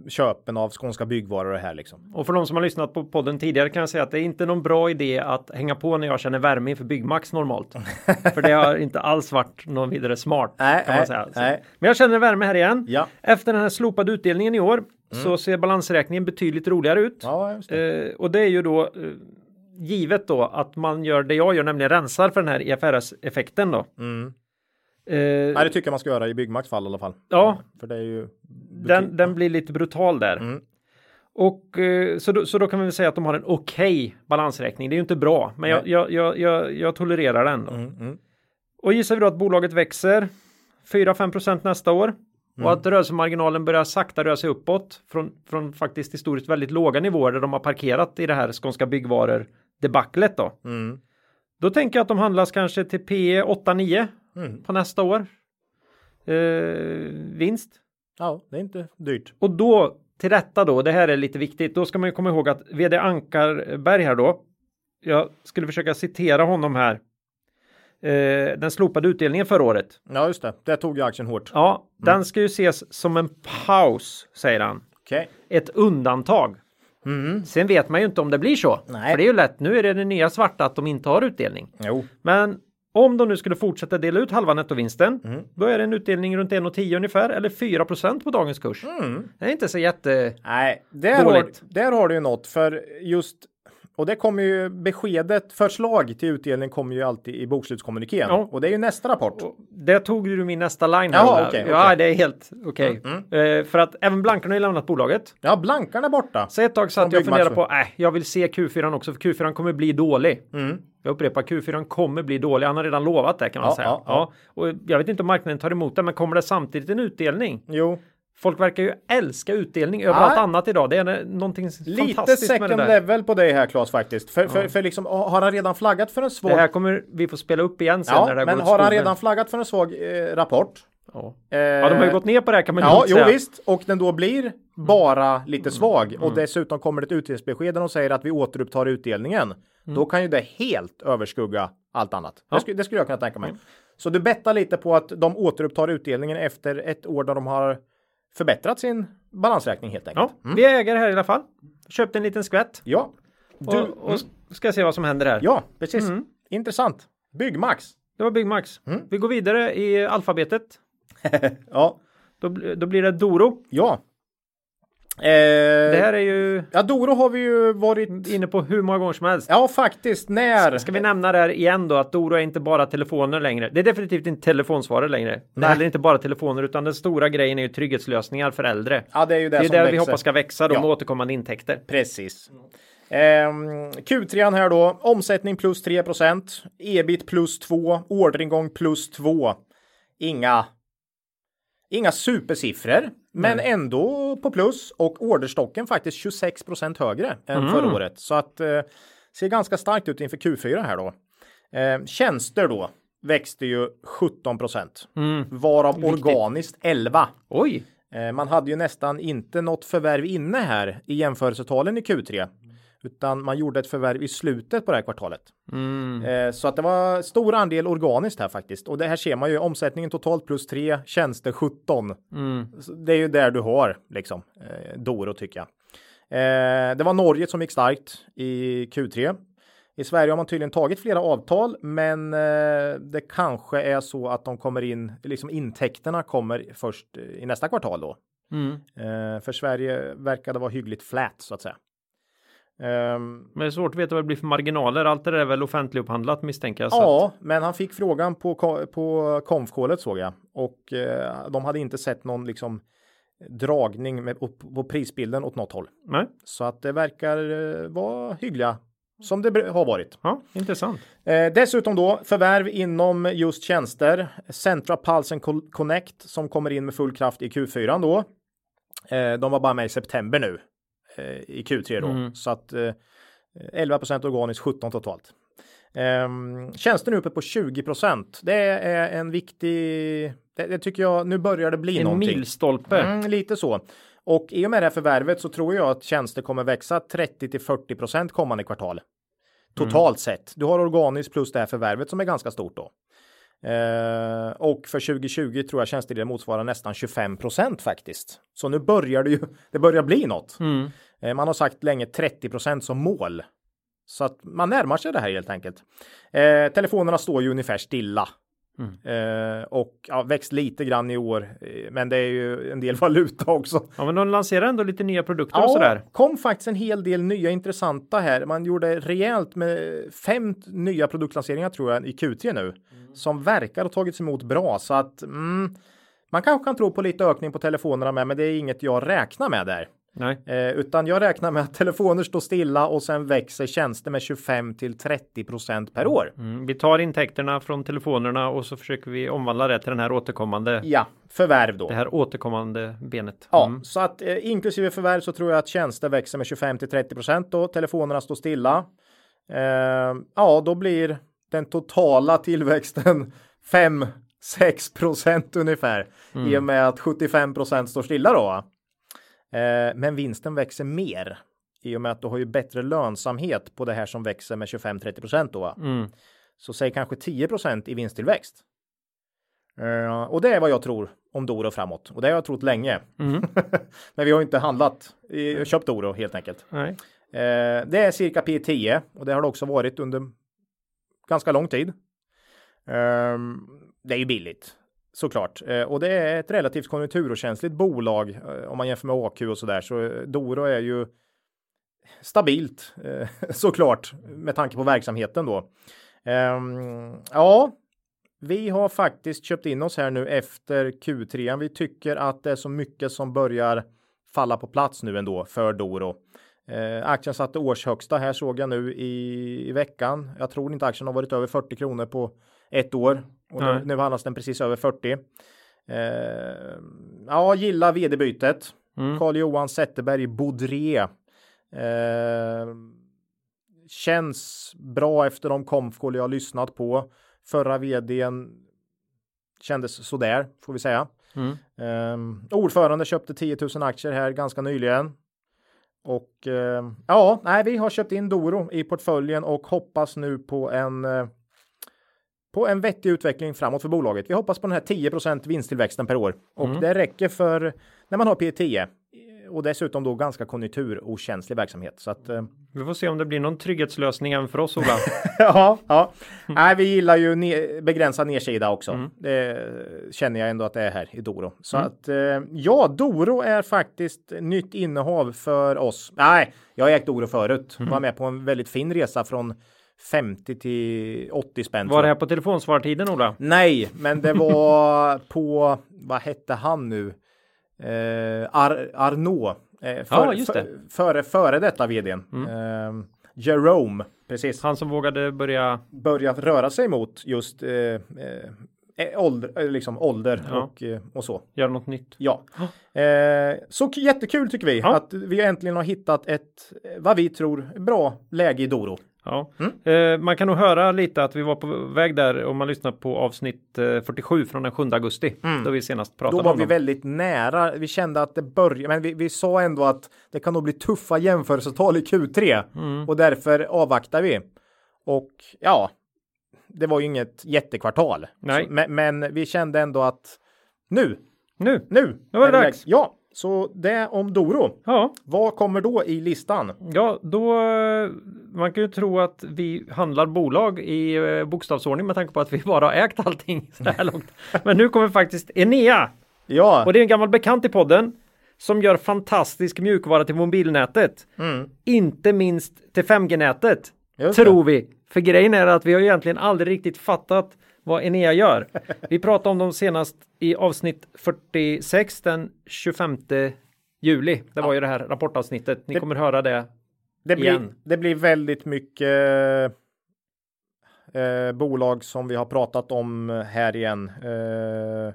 S2: köpen av skånska byggvaror och här liksom.
S1: Och för de som har lyssnat på podden tidigare kan jag säga att det är inte någon bra idé att hänga på när jag känner värme inför Byggmax normalt. för det har inte alls varit någon vidare smart.
S2: Nej,
S1: kan man säga.
S2: Nej.
S1: Men jag känner värme här igen.
S2: Ja.
S1: Efter den här slopade utdelningen i år så ser balansräkningen betydligt roligare ut.
S2: Ja, det.
S1: Eh, och det är ju då eh, givet då att man gör det jag gör, nämligen rensar för den här IFRS-effekten då.
S2: Mm.
S1: Eh,
S2: Nej, det tycker jag man ska göra i Byggmax fall i alla fall.
S1: Ja.
S2: För det är ju.
S1: den, den blir lite brutal där.
S2: Mm.
S1: Och eh, så, då, så då kan vi väl säga att de har en okej balansräkning. Det är ju inte bra, men jag, jag, jag, jag, jag tolererar den.
S2: Mm, mm.
S1: Och gissar vi då att bolaget växer 4-5% nästa år
S2: Mm.
S1: och att rörelsemarginalen börjar sakta röra sig uppåt från, från faktiskt historiskt väldigt låga nivåer där de har parkerat i det här skånska byggvaror debaclet då.
S2: Mm.
S1: Då tänker jag att de handlas kanske till P 8-9
S2: Mm.
S1: på nästa år. Eh, vinst.
S2: Ja, det är inte dyrt.
S1: Och då till detta då, det här är lite viktigt, då ska man ju komma ihåg att vd Ankarberg här då, jag skulle försöka citera honom här, eh, den slopade utdelningen förra året.
S2: Ja, just det. Det tog ju aktien hårt.
S1: Ja, den ska ju ses som en paus, säger han.
S2: Okej.
S1: Ett undantag.
S2: Mm.
S1: Sen vet man ju inte om det blir så.
S2: Nej.
S1: För det är ju lätt, nu är det det nya svarta att de inte har utdelning.
S2: Jo.
S1: Men om de nu skulle fortsätta dela ut halva nettovinsten,
S2: Mm.
S1: då är det en utdelning runt 1,10 ungefär, eller 4 på dagens kurs.
S2: Mm.
S1: Det är inte så jätte...
S2: Nej, där har, där har du ju något för just och det kommer ju beskedet, förslag till utdelning kommer ju alltid i bokslutskommunikén
S1: Ja.
S2: och det är ju nästa rapport.
S1: Det tog du min nästa line.
S2: Jaha,
S1: Ola.
S2: okej,
S1: Ja, det är helt okej. Eh, för att även Blankarna har ju lämnat bolaget.
S2: Ja, blankarna är borta.
S1: Så ett tag satt jag och funderade på, äh, jag vill se Q4 också, för Q4 kommer bli dålig.
S2: Mm.
S1: Jag upprepar, Q4 kommer bli dålig. Han har redan lovat det kan man
S2: Ja,
S1: säga.
S2: ja,
S1: Ja. Och jag vet inte om marknaden tar emot det, men kommer det samtidigt en utdelning?
S2: Jo,
S1: Folk verkar ju älska utdelning över allt
S2: Nej.
S1: annat idag. Det är någonting
S2: lite
S1: fantastiskt med det
S2: second
S1: där.
S2: level på dig här Claes faktiskt. För, för, för liksom, har han redan flaggat för en svag...
S1: Det här kommer vi få spela upp igen sen när det här
S2: men
S1: går åt
S2: har han redan flaggat för en svag eh, rapport?
S1: Ja.
S2: Eh,
S1: ja, de har ju gått ner på det här kan man
S2: Ja, jo
S1: säga.
S2: visst. Och den då blir bara
S1: Mm.
S2: lite svag och dessutom kommer det ett utdelningsbesked där de säger att vi återupptar utdelningen. Då kan ju det helt överskugga allt annat.
S1: Mm. Ja.
S2: Det, skulle, det skulle jag kunna tänka mig. Så du bettar lite på att de återupptar utdelningen efter ett år där de har förbättrat sin balansräkning helt enkelt.
S1: Ja, vi äger här i alla fall. Köpte en liten skvätt.
S2: Ja, du,
S1: och, och ska se vad som händer här.
S2: ja precis.
S1: Mm.
S2: Intressant. Byggmax.
S1: Det var Byggmax.
S2: Mm.
S1: Vi går vidare i alfabetet.
S2: Ja,
S1: Då, då blir det Doro.
S2: ja. Eh,
S1: Det här är ju
S2: Ja, Doro har vi ju varit
S1: inne på hur många gånger som helst.
S2: Ja, faktiskt. När?
S1: Ska vi nämna det här igen då att Doro är inte bara telefoner längre. Det är definitivt inte telefonsvarare längre. Det är
S2: Nej.
S1: heller inte bara telefoner utan den stora grejen är ju trygghetslösningar för äldre.
S2: Ja, det är ju det,
S1: Det är
S2: som
S1: där vi
S2: växer.
S1: hoppas ska växa då
S2: Ja.
S1: med återkommande intäkter.
S2: Precis. Ehm, Q3 här då. Omsättning plus 3 ebit plus 2, orderingång plus 2. Inga. Inga supersiffror, men ändå på plus och orderstocken faktiskt 26% högre än
S1: Mm.
S2: förra året. Så att eh, ser ganska starkt ut inför Q4 här då. Eh, tjänster då växte ju 17
S1: Mm.
S2: varav organiskt 11.
S1: Oj!
S2: Eh, Man hade ju nästan inte något förvärv inne här i jämförelsetalen i Q3. Utan man gjorde ett förvärv i slutet på det här kvartalet.
S1: Mm.
S2: Eh, så att det var stor andel organiskt här faktiskt. Och det här ser man ju omsättningen totalt plus 3, tjänster 17.
S1: Mm.
S2: Det är ju där du har liksom eh, Doro tycker jag. Eh, det var Norge som gick starkt i Q3. I Sverige har man tydligen tagit flera avtal, men eh, det kanske är så att de kommer in, liksom intäkterna kommer först i nästa kvartal då.
S1: Mm.
S2: Eh, för Sverige verkar det vara hyggligt flat så att säga. Ehm,
S1: Men det är svårt att veta vad det blir för marginaler. Allt det där är väl offentligupphandlat misstänker jag. så
S2: Ja, men han fick frågan på, på konfkålet såg jag och eh, de hade inte sett någon liksom dragning med, på, på prisbilden åt något håll.
S1: Att, nej,
S2: Så att det verkar eh, vara hyggliga som det har varit.
S1: ja, intressant.
S2: Eh, dessutom då förvärv inom just tjänster. Centra Pulse and Co- Connect som kommer in med full kraft i Q4 då. Eh, de var bara med i september nu i Q3 då
S1: Mm.
S2: så att eh, 11% organiskt 17 totalt. Um, tjänsten är uppe på 20% Det är en viktig. Det, det tycker jag. Nu börjar det bli
S1: En
S2: någonting.
S1: milstolpe.
S2: Mm, lite så. Och i och med det här förvärvet så tror jag att tjänster kommer växa 30 till 40% kommande kvartal. Totalt sett. Du har organiskt plus det här förvärvet som är ganska stort då. Eh, och för 2020 tror jag tjänstedelen motsvarar nästan 25% faktiskt. Så nu börjar det ju, det börjar bli något.
S1: Mm.
S2: Eh, man har sagt länge 30% som mål. Så att man närmar sig det här helt enkelt. Eh, telefonerna står ju ungefär stilla. Eh, och ja, växt lite grann i år. Eh, men det är ju en del valuta också.
S1: Ja, men de lanserar ändå lite nya produkter och sådär.
S2: kom faktiskt en hel del nya intressanta här. Man gjorde rejält med fem nya produktlanseringar tror jag i Q3 nu. Som verkar ha tagits emot bra så att mm, man kanske kan tro på lite ökning på telefonerna med, men det är inget jag räknar med där.
S1: Nej.
S2: Eh, utan jag räknar med att telefoner står stilla och sen växer tjänster med 25 till 30 procent per år.
S1: Mm. Vi tar intäkterna från telefonerna och så försöker vi omvandla det till den här återkommande,
S2: Ja, förvärv då.
S1: det här återkommande benet.
S2: Ja,
S1: Mm.
S2: så att eh, inklusive förvärv så tror jag att tjänster växer med 25 till 30 procent och telefonerna står stilla. Eh, ja, då blir den totala tillväxten 5 6 procent ungefär i och med att 75 procent står stilla då. Eh, men vinsten växer mer i och med att du har ju bättre lönsamhet på det här som växer med 25 30 procent då.
S1: Mm.
S2: Så säg kanske 10 procent i vinsttillväxt. Eh, och det är vad jag tror om Doro framåt och det har jag trott länge.
S1: Mm.
S2: Men vi har inte handlat, i- köpt Doro helt enkelt. Eh, det är cirka P10 och det har det också varit under ganska lång tid. Ehm, det är ju billigt såklart eh, och det är ett relativt konjunkturokänsligt bolag eh, om man jämför med AQ och sådär så eh, Doro är ju stabilt såklart med tanke på verksamheten då. Ehm, ja, vi har faktiskt köpt in oss här nu efter Q3. Vi tycker att det är så mycket som börjar falla på plats nu ändå för Doro. Eh, aktien satte årshögsta här såg jag nu i, i veckan. Jag tror inte aktien har varit över 40 kronor på ett år och nu, nu handlas den precis över 40. Eh, ja, gilla vd-bytet.
S1: Mm.
S2: Carl-Johan Zetterberg Baudrier. Eh, känns bra efter de komfkål jag har lyssnat på. Förra vdn kändes sådär, får vi säga.
S1: Mm.
S2: Um, ordförande köpte 10 000 aktier här ganska nyligen. Och eh, ja, nej, vi har köpt in Doro i portföljen och hoppas nu på en eh, på en vettig utveckling framåt för bolaget. Vi hoppas på den här 10% vinsttillväxten per år och det räcker för när man har P10 och dessutom då ganska konjunkturokänslig verksamhet. Så att eh,
S1: Vi får se om det blir någon trygghetslösning även för oss Ola.
S2: ja, ja. Nej, vi gillar ju ne- begränsad nedsida också. Det känner jag ändå att det är här i Doro. Så att eh, ja, Doro är faktiskt nytt innehav för oss. Nej, jag har ägt Doro förut. Var med på en väldigt fin resa från 50 till 80 spänn.
S1: Var det här på telefonsvartiden Ola?
S2: Nej, men det var på, vad hette han nu? Eh, Ar Arnaud. Eh,
S1: Ja, just det.
S2: för- Före, före detta vdn. Eh, Jerome, precis
S1: Han som vågade börja.
S2: börja röra sig mot just eh, eh, ålder, eh, liksom ålder
S1: Ja.
S2: och, eh, och så.
S1: göra något nytt.
S2: Ja, eh, så jättekul tycker vi
S1: Ja.
S2: att vi äntligen har hittat ett, eh, vad vi tror, bra läge i Doro.
S1: Ja. Eh, man kan nog höra lite att vi var på väg där om man lyssnar på avsnitt eh, 47 från den 7 augusti. Då vi senast pratade
S2: Då var
S1: om
S2: vi
S1: dem.
S2: väldigt nära. Vi kände att det började, men vi, vi sa ändå att det kan nog bli tuffa jämförelsetal i Q3
S1: Mm.
S2: och därför avvaktar vi. Och ja, det var ju inget jättekvartal.
S1: Nej.
S2: Så, men, men vi kände ändå att nu,
S1: Nu!
S2: nu.
S1: Nu var det dags.
S2: Ja, så det om Doro.
S1: Ja,
S2: Vad kommer då i listan?
S1: ja, då eh, man kan ju tro att vi handlar bolag i eh, bokstavsordning med tanke på att vi bara har ägt allting så här långt. Men nu kommer faktiskt Enea
S2: Ja,
S1: och det är en gammal bekant i podden som gör fantastisk mjukvara till mobilnätet.
S2: mm,
S1: Inte minst till 5G-nätet.
S2: Just det.
S1: Tror vi. För grejen är att vi har egentligen aldrig riktigt fattat vad Enea gör. Vi pratade om dem senast i avsnitt 46 den 25 juli. Det var ju det här rapportavsnittet. Ni
S2: Det-
S1: kommer höra det.
S2: det, blir,
S1: igen.
S2: det blir väldigt mycket eh, bolag som vi har pratat om här igen. Eh,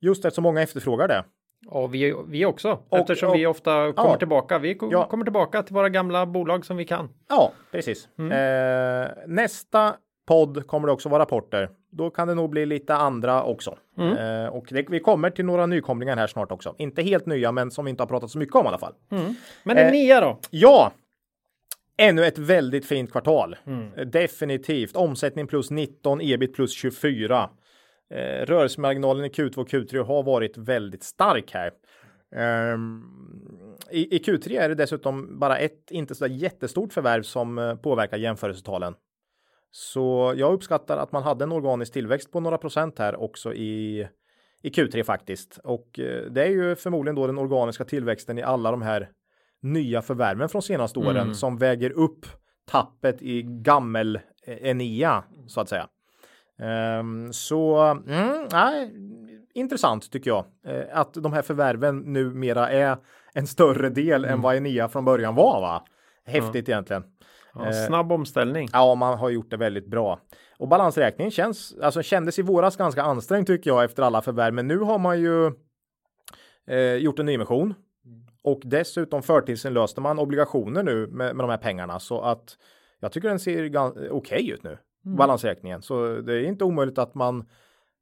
S2: just eftersom många efterfrågar det.
S1: Ja, vi, vi också.
S2: Och-
S1: Eftersom
S2: och-
S1: vi ofta kommer
S2: ja.
S1: tillbaka. Vi
S2: Ja.
S1: kommer tillbaka till våra gamla bolag som vi kan.
S2: Ja, precis.
S1: Mm.
S2: Eh, nästa podd kommer det också vara rapporter. Då kan det nog bli lite andra också.
S1: Mm.
S2: Eh, och det, vi kommer till några nykomlingar här snart också. Inte helt nya, men som vi inte har pratat så mycket om i alla fall.
S1: Men
S2: Eh,
S1: Enea då?
S2: Ja, ännu ett väldigt fint kvartal.
S1: Mm.
S2: Definitivt. Omsättning plus 19, ebit plus 24. Eh, rörelsemarginalen i Q2 och Q3 har varit väldigt stark här. Ehm, i, I Q3 är det dessutom bara ett inte så jättestort förvärv som eh, påverkar jämförelsetalen. Så jag uppskattar att man hade en organisk tillväxt på några procent här också i, i Q3 faktiskt. Och eh, det är ju förmodligen då den organiska tillväxten i alla de här nya förvärven från senaste åren som väger upp tappet i gammel eh, Enea så att säga. Ehm, så mm, nej, intressant tycker jag eh, att de här förvärven numera är en större del än vad Enea från början var. Va? Häftigt egentligen.
S1: Ja, snabb omställning.
S2: Ja, man har gjort det väldigt bra. Och balansräkningen känns, alltså kändes i våras ganska ansträngd tycker jag efter alla förvärv. Men nu har man ju eh, gjort en nyemission. Och dessutom förtidsinlöste man obligationer nu med, med de här pengarna. Så att jag tycker den ser okej ut nu. Balansräkningen. Så det är inte omöjligt att man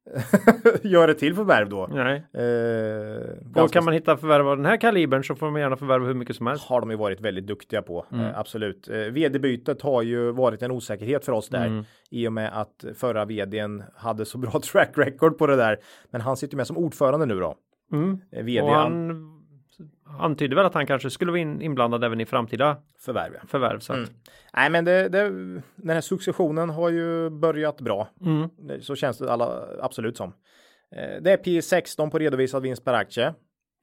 S2: gör ett till förvärv då.
S1: Nej.
S2: Eh,
S1: Och kan man hitta förvärv av den här kalibern så får man gärna förvärva hur mycket som helst.
S2: har de ju varit väldigt duktiga på.
S1: Mm.
S2: Eh, absolut. Eh, vd-bytet har ju varit en osäkerhet för oss där
S1: Mm.
S2: i och med att förra vdn hade så bra track record på det där. Men han sitter med som ordförande nu då.
S1: Mm.
S2: Eh, vd
S1: han antydde väl att han kanske skulle vara in, inblandad även i framtida
S2: förvärv. ja.
S1: förvärv. Så att,
S2: Mm. Nej, men det, det, den här successionen har ju börjat bra.
S1: mm.
S2: Så känns det alla absolut som. Eh, Det är P 16 på redovisad vinst per aktie.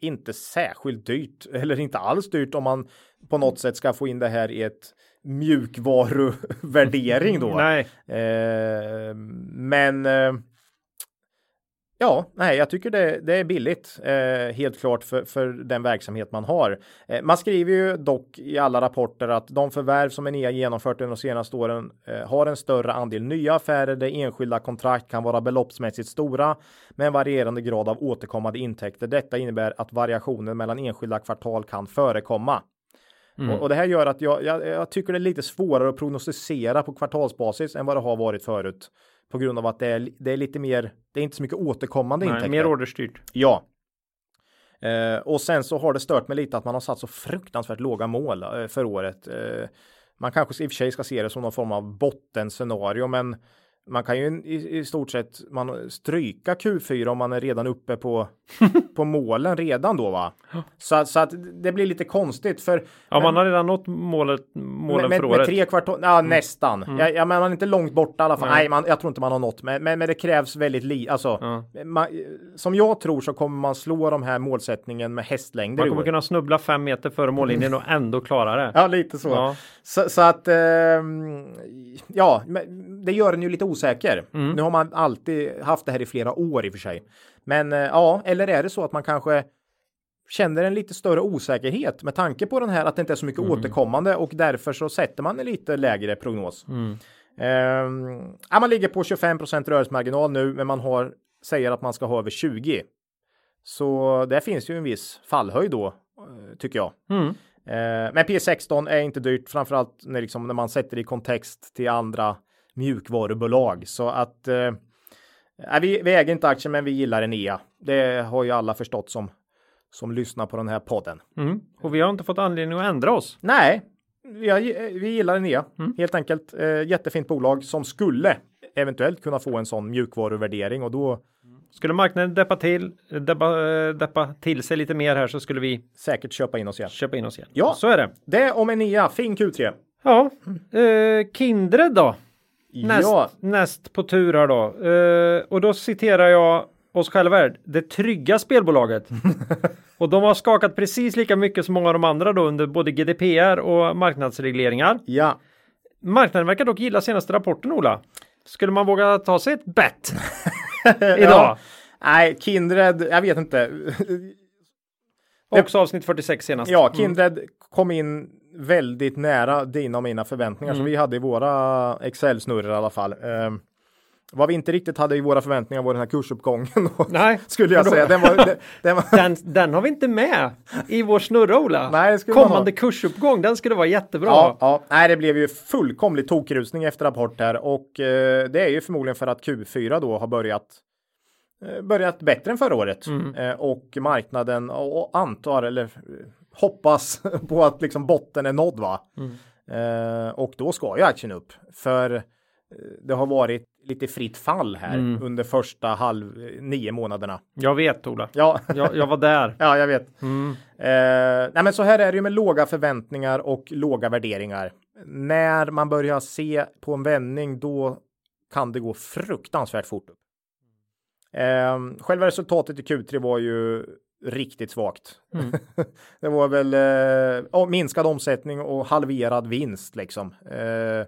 S2: Inte särskilt dyrt eller inte alls dyrt om man på något sätt ska få in det här i ett mjukvaruvärdering då.
S1: Nej,
S2: Eh, men eh, ja, nej, jag tycker det, det är billigt eh, helt klart för, för den verksamhet man har. Eh, man skriver ju dock i alla rapporter att de förvärv som Enea genomfört under de senaste åren eh, har en större andel nya affärer där enskilda kontrakt kan vara beloppsmässigt stora med en varierande grad av återkommande intäkter. Detta innebär att variationen mellan enskilda kvartal kan förekomma. Och, och det här gör att jag, jag, jag tycker det är lite svårare att prognostisera på kvartalsbasis än vad det har varit förut. På grund av att det är, det är lite mer, det är inte så mycket återkommande
S1: nej
S2: intäkter.
S1: mer orderstyrt.
S2: Ja. Eh, och sen så har det stört mig lite att man har satt så fruktansvärt låga mål eh, för året. Eh, man kanske i och för sig ska se det som någon form av bottenscenario, men man kan ju i, i stort sett man stryka Q4 om man är redan uppe på, på målen redan då va? Så, så att det blir lite konstigt för
S1: Ja, man har redan nått målet, målen
S2: med,
S1: för året. Mm.
S2: med tre kvartal, ja nästan. Ja, ja, men man är inte långt borta i alla fall. Nej, man, jag tror inte man har nått, men, men, men det krävs väldigt lite. Alltså,
S1: Ja.
S2: man, som jag tror så kommer man slå de här målsättningen med hästlängder
S1: Man kommer kunna snubbla fem meter före mållinjen och ändå klara det.
S2: Ja, lite så.
S1: Ja.
S2: Så, så att, ehm, ja, men det gör en ju lite osäker.
S1: Mm.
S2: Nu har man alltid haft det här i flera år i och för sig. Men eh, ja, eller är det så att man kanske känner en lite större osäkerhet med tanke på den här att det inte är så mycket
S1: Mm.
S2: återkommande och därför så sätter man en lite lägre prognos.
S1: Mm.
S2: Ehm, ja, man ligger på 25% rörelsemarginal nu, men man har säger att man ska ha över 20. Så det finns ju en viss fallhöjd då, eh, tycker jag.
S1: Mm.
S2: Eh, men P16 är inte dyrt, framförallt när, liksom, när man sätter det i kontext till andra mjukvarubolag. Så att eh, vi, vi äger inte aktier, men vi gillar Enea. Det har ju alla förstått som som lyssnar på den här podden.
S1: Mm. Och vi har inte fått anledning att ändra oss.
S2: Nej, vi, har, vi gillar Enea mm. helt enkelt. Eh, jättefint bolag som skulle eventuellt kunna få en sån mjukvaruvärdering och då
S1: skulle marknaden deppa till, deppa, deppa till sig lite mer här så skulle vi
S2: säkert köpa in oss igen.
S1: Köpa in oss igen.
S2: Ja,
S1: så är det.
S2: Det om Enea, fin Q3.
S1: Ja, eh, Kindred då? Näst,
S2: ja.
S1: näst på tur här då. Eh, och då citerar jag oss själva det trygga spelbolaget. och de har skakat precis lika mycket som många av de andra då under både GDPR och marknadsregleringar.
S2: Ja.
S1: Marknaden verkar dock gilla senaste rapporten Ola. Skulle man våga ta sig ett bett idag? Ja.
S2: Nej, Kindred, jag vet inte.
S1: Också avsnitt 46 senast.
S2: Ja, mm. Kindred mm. kom in väldigt nära dina och mina förväntningar mm. som vi hade i våra Excel-snurror i alla fall. Um, vad vi inte riktigt hade i våra förväntningar var den här kursuppgången.
S1: Nej,
S2: skulle jag säga. Den, var,
S1: den, var... den, den, har vi inte med i vår snurra Ola.
S2: Nej,
S1: Kommande kursuppgång, den skulle vara jättebra.
S2: Ja, ja. Nej, det blev ju fullkomlig tokrusning efter rapport här och eh, det är ju förmodligen för att Q4 då har börjat eh, börjat bättre än förra året mm. eh, och marknaden och antar eller hoppas på att liksom botten är nådd va. Mm. Eh, och då ska ju aktien upp för det har varit lite fritt fall här mm. under första halv nio månaderna.
S1: Jag vet Ola.
S2: Ja,
S1: jag, jag var där.
S2: ja, jag vet. Mm. Eh, nej, men så här är det ju med låga förväntningar och låga värderingar. När man börjar se på en vändning, då kan det gå fruktansvärt fort upp. Eh, själva resultatet i Q3 var ju riktigt svagt. Mm. det var väl eh, minskad omsättning och halverad vinst liksom. Eh,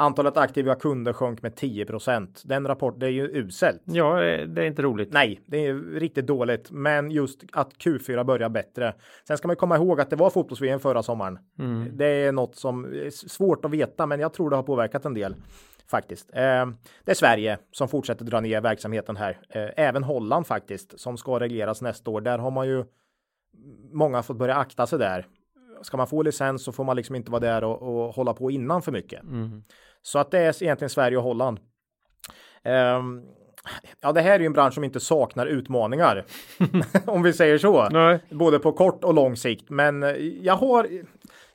S2: Antalet aktiva kunder sjönk med 10% Den rapport, det är ju uselt.
S1: Ja, det är inte roligt.
S2: Nej, det är riktigt dåligt. Men just att Q4 börjar bättre. Sen ska man komma ihåg att det var fotbolls-VM förra sommaren. Mm. Det är något som är svårt att veta, men jag tror det har påverkat en del faktiskt. Eh, det är Sverige som fortsätter dra ner verksamheten här. Eh, även Holland faktiskt som ska regleras nästa år. Där har man ju många fått börja akta sig där. Ska man få licens så får man liksom inte vara där och, och hålla på innan för mycket. Mm. Så att det är egentligen Sverige och Holland. Um, ja, det här är ju en bransch som inte saknar utmaningar. om vi säger så.
S1: Nej.
S2: Både på kort och lång sikt. Men eh, jag har,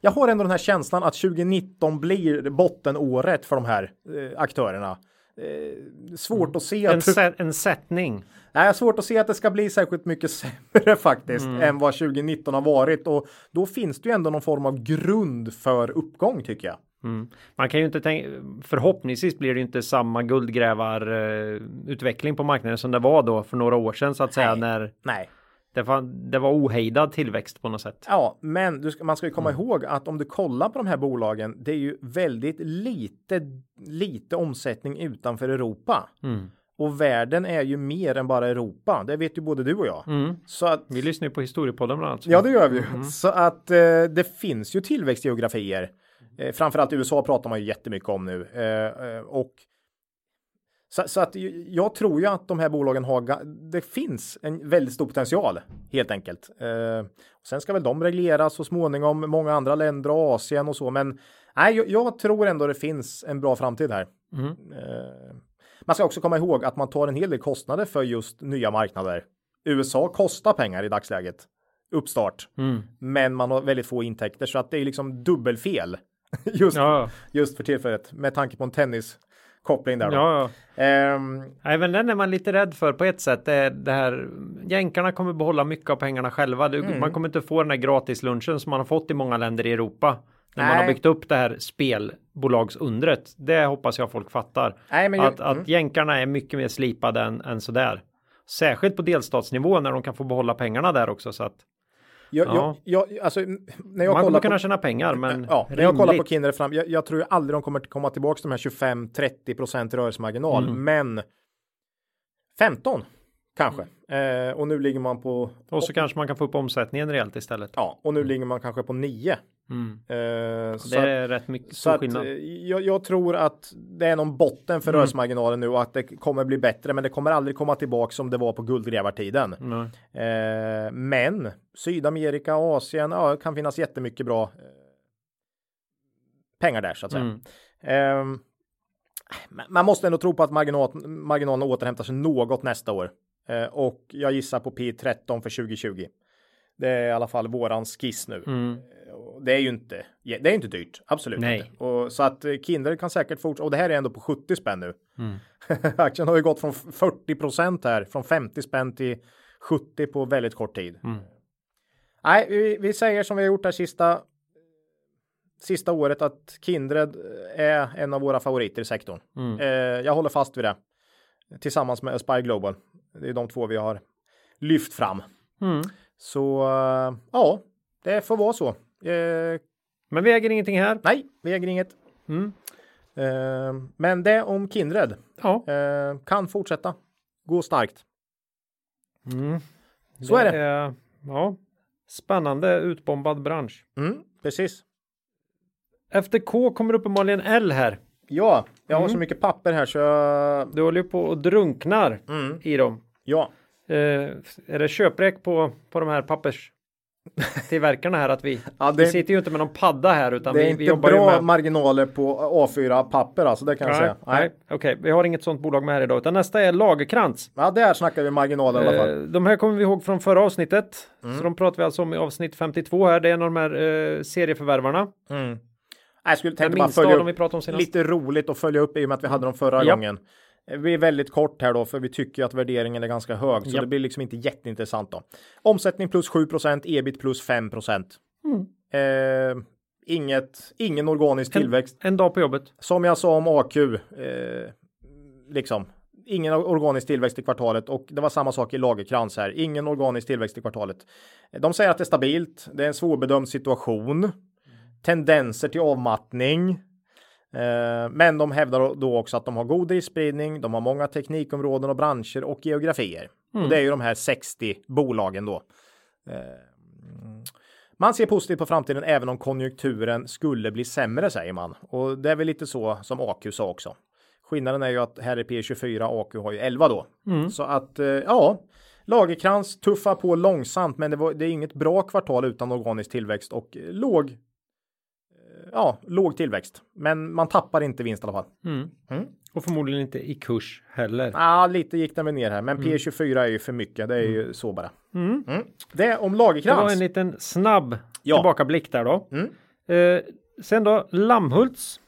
S2: jag har ändå den här känslan att 2019 blir bottenåret för de här eh, aktörerna. Eh, svårt att se.
S1: En, att, en sättning.
S2: Nej, svårt att se att det ska bli särskilt mycket sämre faktiskt mm. än vad 2019 har varit och då finns det ju ändå någon form av grund för uppgång tycker jag.
S1: Mm. Man kan ju inte tänka, förhoppningsvis blir det inte samma guldgrävarutveckling på marknaden som det var då för några år sedan så att säga
S2: Nej.
S1: när
S2: Nej.
S1: Det var, det var ohejdad tillväxt på något sätt.
S2: Ja, men ska, man ska ju komma mm. ihåg att om du kollar på de här bolagen, det är ju väldigt lite, lite omsättning utanför Europa. Mm. Och världen är ju mer än bara Europa. Det vet ju både du och jag.
S1: Mm. Så att, vi lyssnar ju på historiepodden bland annat.
S2: Ja, det gör vi. Mm. Så att eh, det finns ju tillväxtgeografier. Eh, framförallt USA pratar man ju jättemycket om nu. Eh, eh, och så, så, att jag tror ju att de här bolagen har, det finns en väldigt stor potential helt enkelt. Eh, sen ska väl de regleras så småningom, många andra länder och Asien och så, men nej, jag, jag tror ändå det finns en bra framtid här. Mm. Eh, man ska också komma ihåg att man tar en hel del kostnader för just nya marknader. USA kostar pengar i dagsläget uppstart, mm. men man har väldigt få intäkter så att det är liksom dubbelfel just, ja. just för tillfället med tanke på en tennis koppling där. Då.
S1: Ja, ja. Um, Även den är man lite rädd för på ett sätt. Det, det här jänkarna kommer behålla mycket av pengarna själva. Du, mm. Man kommer inte få den här gratislunchen som man har fått i många länder i Europa. När Nej. man har byggt upp det här spelbolagsundret. Det hoppas jag folk fattar.
S2: Nej, men
S1: att, mm. att jänkarna är mycket mer slipade än, än sådär. Särskilt på delstatsnivå när de kan få behålla pengarna där också. Så att
S2: jag, ja. jag, jag, alltså, när jag
S1: Man kommer kunna tjäna pengar, men
S2: ja, när jag kollar på Kinder fram, jag, jag tror aldrig de kommer komma tillbaka till de här 25-30 procent rörelsemarginal, mm. men 15 kanske. Eh, och nu ligger man på.
S1: Och så kanske man kan få upp omsättningen rejält istället.
S2: Ja, och nu ligger man kanske på 9.
S1: Mm.
S2: Eh,
S1: Det
S2: så att,
S1: är rätt mycket
S2: så
S1: stor
S2: att,
S1: skillnad.
S2: eh, jag, jag tror att det är någon botten för
S1: Mm.
S2: rörelsemarginalen nu och att det kommer bli bättre, men det kommer aldrig komma tillbaka som det var på guldgrävartiden.
S1: Nej.
S2: Eh, men Sydamerika, Asien, ja, det kan finnas jättemycket bra eh, pengar där så att säga.
S1: Mm.
S2: Ehm, man måste ändå tro på att marginal, marginalen återhämtar sig något nästa år. Eh, och jag gissar på P13 för 2020. Det är i alla fall våran skiss nu.
S1: Mm.
S2: Och Det är ju inte, det är inte dyrt, absolut
S1: Nej.
S2: inte. Och, så att eh, Kindred kan säkert fortsätta, och det här är ändå på 70 spänn nu.
S1: Mm.
S2: Aktien har ju gått från 40 procent här, från 50 spänn till 70 på väldigt kort tid.
S1: Mm.
S2: Nej, vi, vi säger som vi har gjort det sista sista året att Kindred är en av våra favoriter i sektorn.
S1: Mm.
S2: Eh, jag håller fast vid det. Tillsammans med Aspire Global. Det är de två vi har lyft fram.
S1: Mm.
S2: Så eh, ja, det får vara så. Eh,
S1: Men vi äger ingenting här.
S2: nej, vi äger inget.
S1: Mm.
S2: Eh, men det om Kindred
S1: Ja.
S2: eh, kan fortsätta gå starkt.
S1: Mm.
S2: Så är det.
S1: ja. Spännande utbombad bransch.
S2: Mm, precis.
S1: Efter K kommer uppenbarligen L här.
S2: Ja, jag har
S1: Mm.
S2: så mycket papper här så jag...
S1: Du håller ju på och drunknar
S2: Mm,
S1: i dem.
S2: ja,
S1: Eh, är det köprek på, på de här papperstillverkarna här att vi,
S2: Ja,
S1: vi
S2: det-
S1: sitter ju inte med någon padda här utan
S2: det är
S1: vi,
S2: inte
S1: vi jobbar ju
S2: bra
S1: med
S2: marginaler på A4-papper alltså, det kan jag
S1: Nej,
S2: säga.
S1: nej, okej, vi har inget sånt bolag med här idag utan nästa är Lagerkrans.
S2: Ja, där snackar vi marginaler i alla fall.
S1: Eh, de här kommer vi ihåg från förra avsnittet.
S2: Mm.
S1: Så de pratar vi alltså om i avsnitt 52 här. Det är en av de här eh, serieförvärvarna.
S2: Mm. Jag skulle tänka bara följa
S1: vi
S2: upp.
S1: pratade om senast.
S2: Lite roligt att följa upp i och med att vi hade dem förra
S1: Japp.
S2: gången. Vi är väldigt kort här då, för vi tycker att värderingen är ganska hög, så
S1: Japp.
S2: det blir liksom inte jätteintressant då. Omsättning plus 7% ebit plus 5 Eh, inget, ingen organisk
S1: En-
S2: tillväxt.
S1: En dag på jobbet.
S2: Som jag sa om AQ, eh, liksom ingen organisk tillväxt i kvartalet och det var samma sak i Lagerkrans här. Ingen organisk tillväxt i kvartalet. De säger att det är stabilt. Det är en svårbedömd situation. Tendenser till avmattning. Eh, men de hävdar då också att de har god riskspridning. De har många teknikområden och branscher och geografier. Och det är ju de här 60 bolagen då. Eh, man ser positivt på framtiden även om konjunkturen skulle bli sämre säger man. Och det är väl lite så som AQ sa också. Skillnaden är ju att här är P24, AQ har ju 11 då. Så att eh, ja, Lagerkrans tuffar på långsamt, men det, var, det är inget bra kvartal utan organisk tillväxt och låg. Ja, låg tillväxt, men man tappar inte vinst i alla fall.
S1: Mm.
S2: Mm.
S1: Och förmodligen inte i kurs heller.
S2: Ja, lite gick den väl ner här, men P24 är ju för mycket. Det är ju så bara.
S1: Mm.
S2: Mm. Det om
S1: Det var
S2: Lagerkrans.
S1: en liten snabb
S2: Ja.
S1: tillbakablick där då.
S2: Mm.
S1: Eh, sen då Lammhults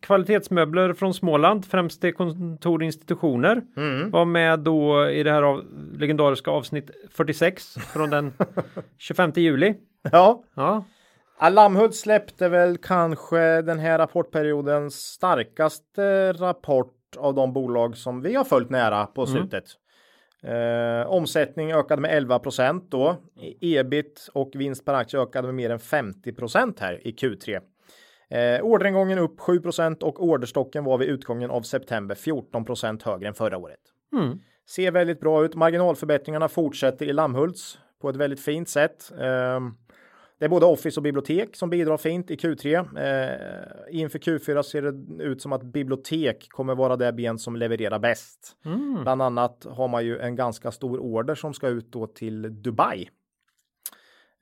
S1: kvalitetsmöbler från Småland, främst till kontor och institutioner.
S2: Mm.
S1: Var med då i det här av, legendariska avsnitt 46 från den 25 juli.
S2: Ja,
S1: Ja,
S2: Alamhult släppte väl kanske den här rapportperiodens starkaste rapport av de bolag som vi har följt nära på slutet. Eh, omsättning ökade med 11 då. Ebit och vinst per aktie ökade med mer än 50 här i Q3. Eh, orderingången upp 7% och orderstocken var vid utgången av september 14% högre än förra året.
S1: mm.
S2: Ser väldigt bra ut. Marginalförbättringarna fortsätter i Lammhults på ett väldigt fint sätt. Ehm, Det är både Office och bibliotek som bidrar fint i Q3. Eh, inför Q4 ser det ut som att bibliotek kommer vara det ben som levererar bäst.
S1: Mm.
S2: Bland annat har man ju en ganska stor order som ska ut då till Dubai.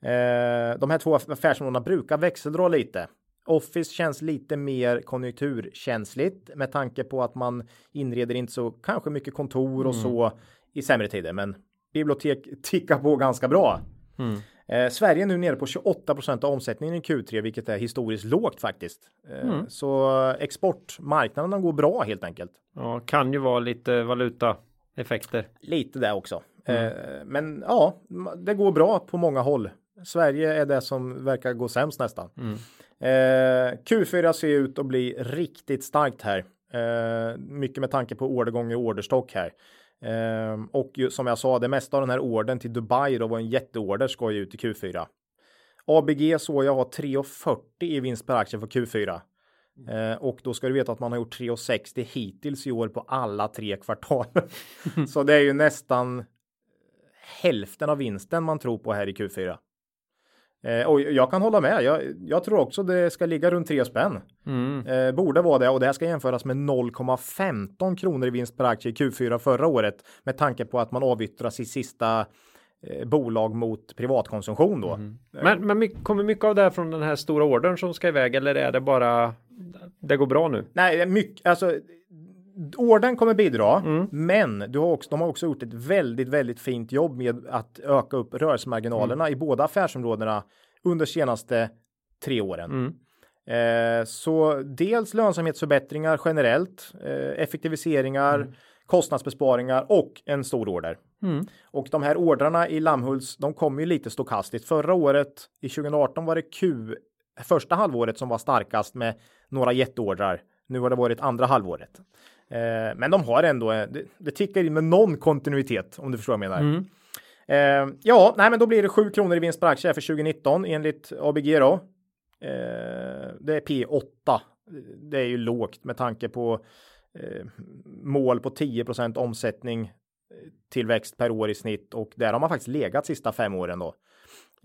S2: Eh, de här två affärsområdena brukar växeldra lite. Office känns lite mer konjunkturkänsligt med tanke på att man inreder inte så kanske mycket kontor och så i sämre tider. Men bibliotek tickar på ganska bra.
S1: Mm.
S2: Eh, Sverige är nu nere på 28% av omsättningen i Q3, vilket är historiskt lågt faktiskt. Eh,
S1: Mm.
S2: Så exportmarknaden går bra helt enkelt.
S1: Ja, kan ju vara lite valutaeffekter.
S2: Lite där också. Eh, men ja, det går bra på många håll. Sverige är det som verkar gå sämst nästan.
S1: Mm.
S2: Eh, Q4 ser ut att bli riktigt starkt här. Eh, mycket med tanke på ordergång och orderstock här. Eh, och ju, som jag sa, det mesta av den här ordern till Dubai då var en jätteorder ska ju ut i Q4. ABG såg jag har 3,40 i vinst per aktie för Q4. Eh, och då ska du veta att man har gjort 3,60 hittills i år på alla tre kvartal. Så det är ju nästan hälften av vinsten man tror på här i Q4. Eh, och jag kan hålla med. Jag, jag, tror också det ska ligga runt 3 spänn. Mm. Eh, borde vara det och det här ska jämföras med 0,15 kronor i vinst per aktie i Q4 förra året med tanke på att man avyttrar sitt sista eh, bolag mot privatkonsumtion då. Mm.
S1: Men, men kommer mycket av det här från den här stora ordern som ska iväg eller är det bara det går bra nu?
S2: Nej, mycket alltså Orden kommer bidra, mm. men du har också, de har också gjort ett väldigt, väldigt fint jobb med att öka upp rörelsemarginalerna mm. i båda affärsområdena under senaste tre åren. Mm. Eh, så dels lönsamhetsförbättringar generellt, eh, effektiviseringar, mm. kostnadsbesparingar och en stor order. Mm. Och de här ordrarna i Lammhults, de kommer ju lite stokastiskt. Förra året, i 2018 var det Q, första halvåret som var starkast med några jätteordrar. Nu har det varit andra halvåret. Eh, men de har ändå, eh, det, det tickar in med någon kontinuitet om du förstår vad jag menar. Mm. Eh, ja, nej, men då blir det 7 kronor i vinst per aktie för 2019 enligt ABG då. Eh, det är P8. Det är ju lågt med tanke på eh, mål på 10 omsättning tillväxt per år i snitt och där har man faktiskt legat sista fem åren då.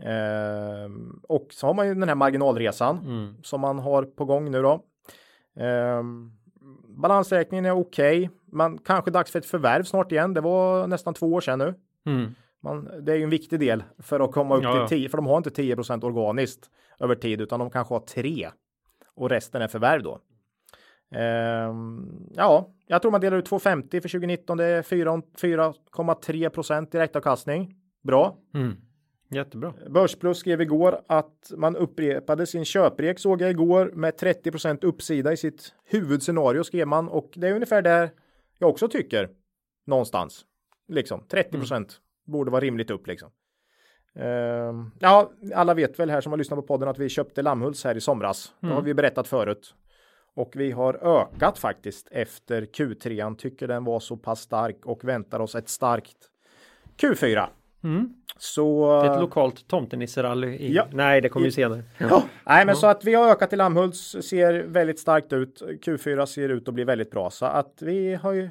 S2: Eh, och så har man ju den här marginalresan mm. som man har på gång nu då. Eh, balansräkningen är okej. Okay. Man kanske dags för ett förvärv snart igen. Det var nästan två år sedan nu. Mm. Man, det är ju en viktig del för att komma upp ja, till 10, för de har inte 10% organiskt över tid, utan de kanske har 3 och resten är förvärv då. Ehm, ja, jag tror man delar ut 2,50 för 2019. Det är 4,3 procent direktavkastning. Bra. Mm.
S1: Jättebra.
S2: Börsplus skrev igår att man upprepade sin köprek såg jag igår med 30% uppsida i sitt huvudscenario skrev man och det är ungefär där jag också tycker någonstans. Liksom 30 mm. borde vara rimligt upp liksom. Uh, ja, alla vet väl här som har lyssnat på podden att vi köpte Lammhults här i somras. Mm. Det har mm. vi berättat förut. Och vi har ökat faktiskt efter Q3. Tycker den var så pass stark och väntar oss ett starkt Q4.
S1: Mm. Så... Ett lokalt tomtenisserally i... Ja. Nej, det kommer ju senare.
S2: Ja. ja. Nej, men ja. så att vi har ökat i Lammhults ser väldigt starkt ut. Q4 ser ut att bli väldigt bra så att vi har ju.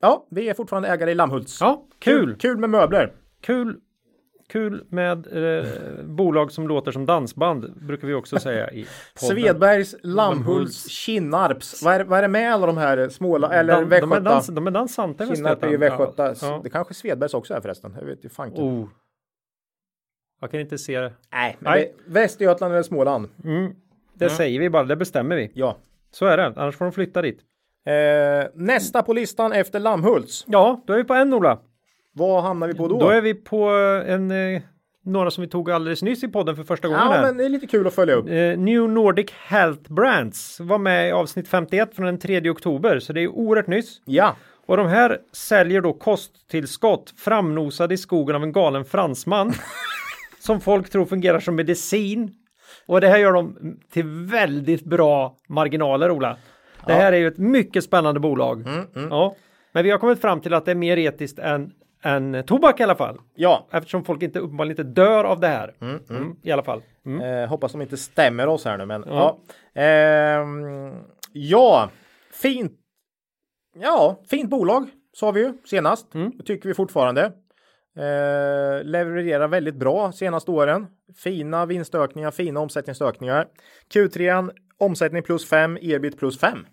S2: Ja, vi är fortfarande ägare i Lammhults.
S1: Ja, kul. kul.
S2: Kul med möbler.
S1: Kul Kul med eh, bolag som låter som dansband brukar vi också säga i
S2: podden. Svedbergs, Lammhults, Kinnarps. Vad är, vad är det med alla de här små eller Dan,
S1: Västgöta? De är, dans, de är dansanta
S2: i Kinnarp är ju Västgöta. Ja. Det kanske Svedbergs också är förresten. Jag vet ju fan
S1: oh. Jag kan inte se det.
S2: Nej, men Nej. Det, Västergötland eller Småland.
S1: Mm. Det mm. säger vi bara, det bestämmer vi.
S2: Ja.
S1: Så är det, annars får de flytta dit.
S2: Eh, nästa på listan efter Lammhults.
S1: Ja, då är vi på en Ola.
S2: Vad hamnar vi på då?
S1: Då är vi på en eh, några som vi tog alldeles nyss i podden för första gången.
S2: Ja,
S1: här.
S2: men det är lite kul att följa upp.
S1: Eh, New Nordic Health Brands var med i avsnitt 51 från den 3 oktober, så det är oerhört nyss.
S2: Ja.
S1: Och de här säljer då kosttillskott framnosade i skogen av en galen fransman som folk tror fungerar som medicin. Och det här gör de till väldigt bra marginaler, Ola. Det ja. här är ju ett mycket spännande bolag. Mm, mm. Ja. Men vi har kommit fram till att det är mer etiskt än än tobak i alla fall.
S2: Ja.
S1: Eftersom folk inte uppenbarligen inte dör av det här. Mm, mm. Mm, I alla fall.
S2: Mm. Eh, hoppas de inte stämmer oss här nu men ja. Ja, eh, ja. fint. Ja, fint bolag sa vi ju senast. Mm. Det tycker vi fortfarande. Eh, levererar väldigt bra senaste åren. Fina vinstökningar, fina omsättningsökningar. Q3 omsättning plus 5, ebit plus 5.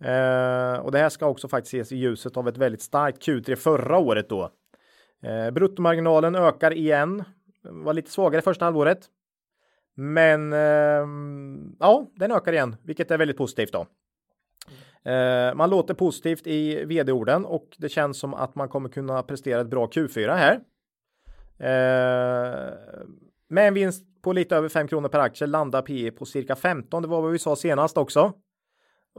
S2: Eh, och det här ska också faktiskt ses i ljuset av ett väldigt starkt Q3 förra året då. Eh, bruttomarginalen ökar igen. Var lite svagare första halvåret. Men eh, ja, den ökar igen, vilket är väldigt positivt då. Eh, man låter positivt i vd-orden och det känns som att man kommer kunna prestera ett bra Q4 här. Eh, med en vinst på lite över 5 kronor per aktie landar PE på cirka 15. Det var vad vi sa senast också.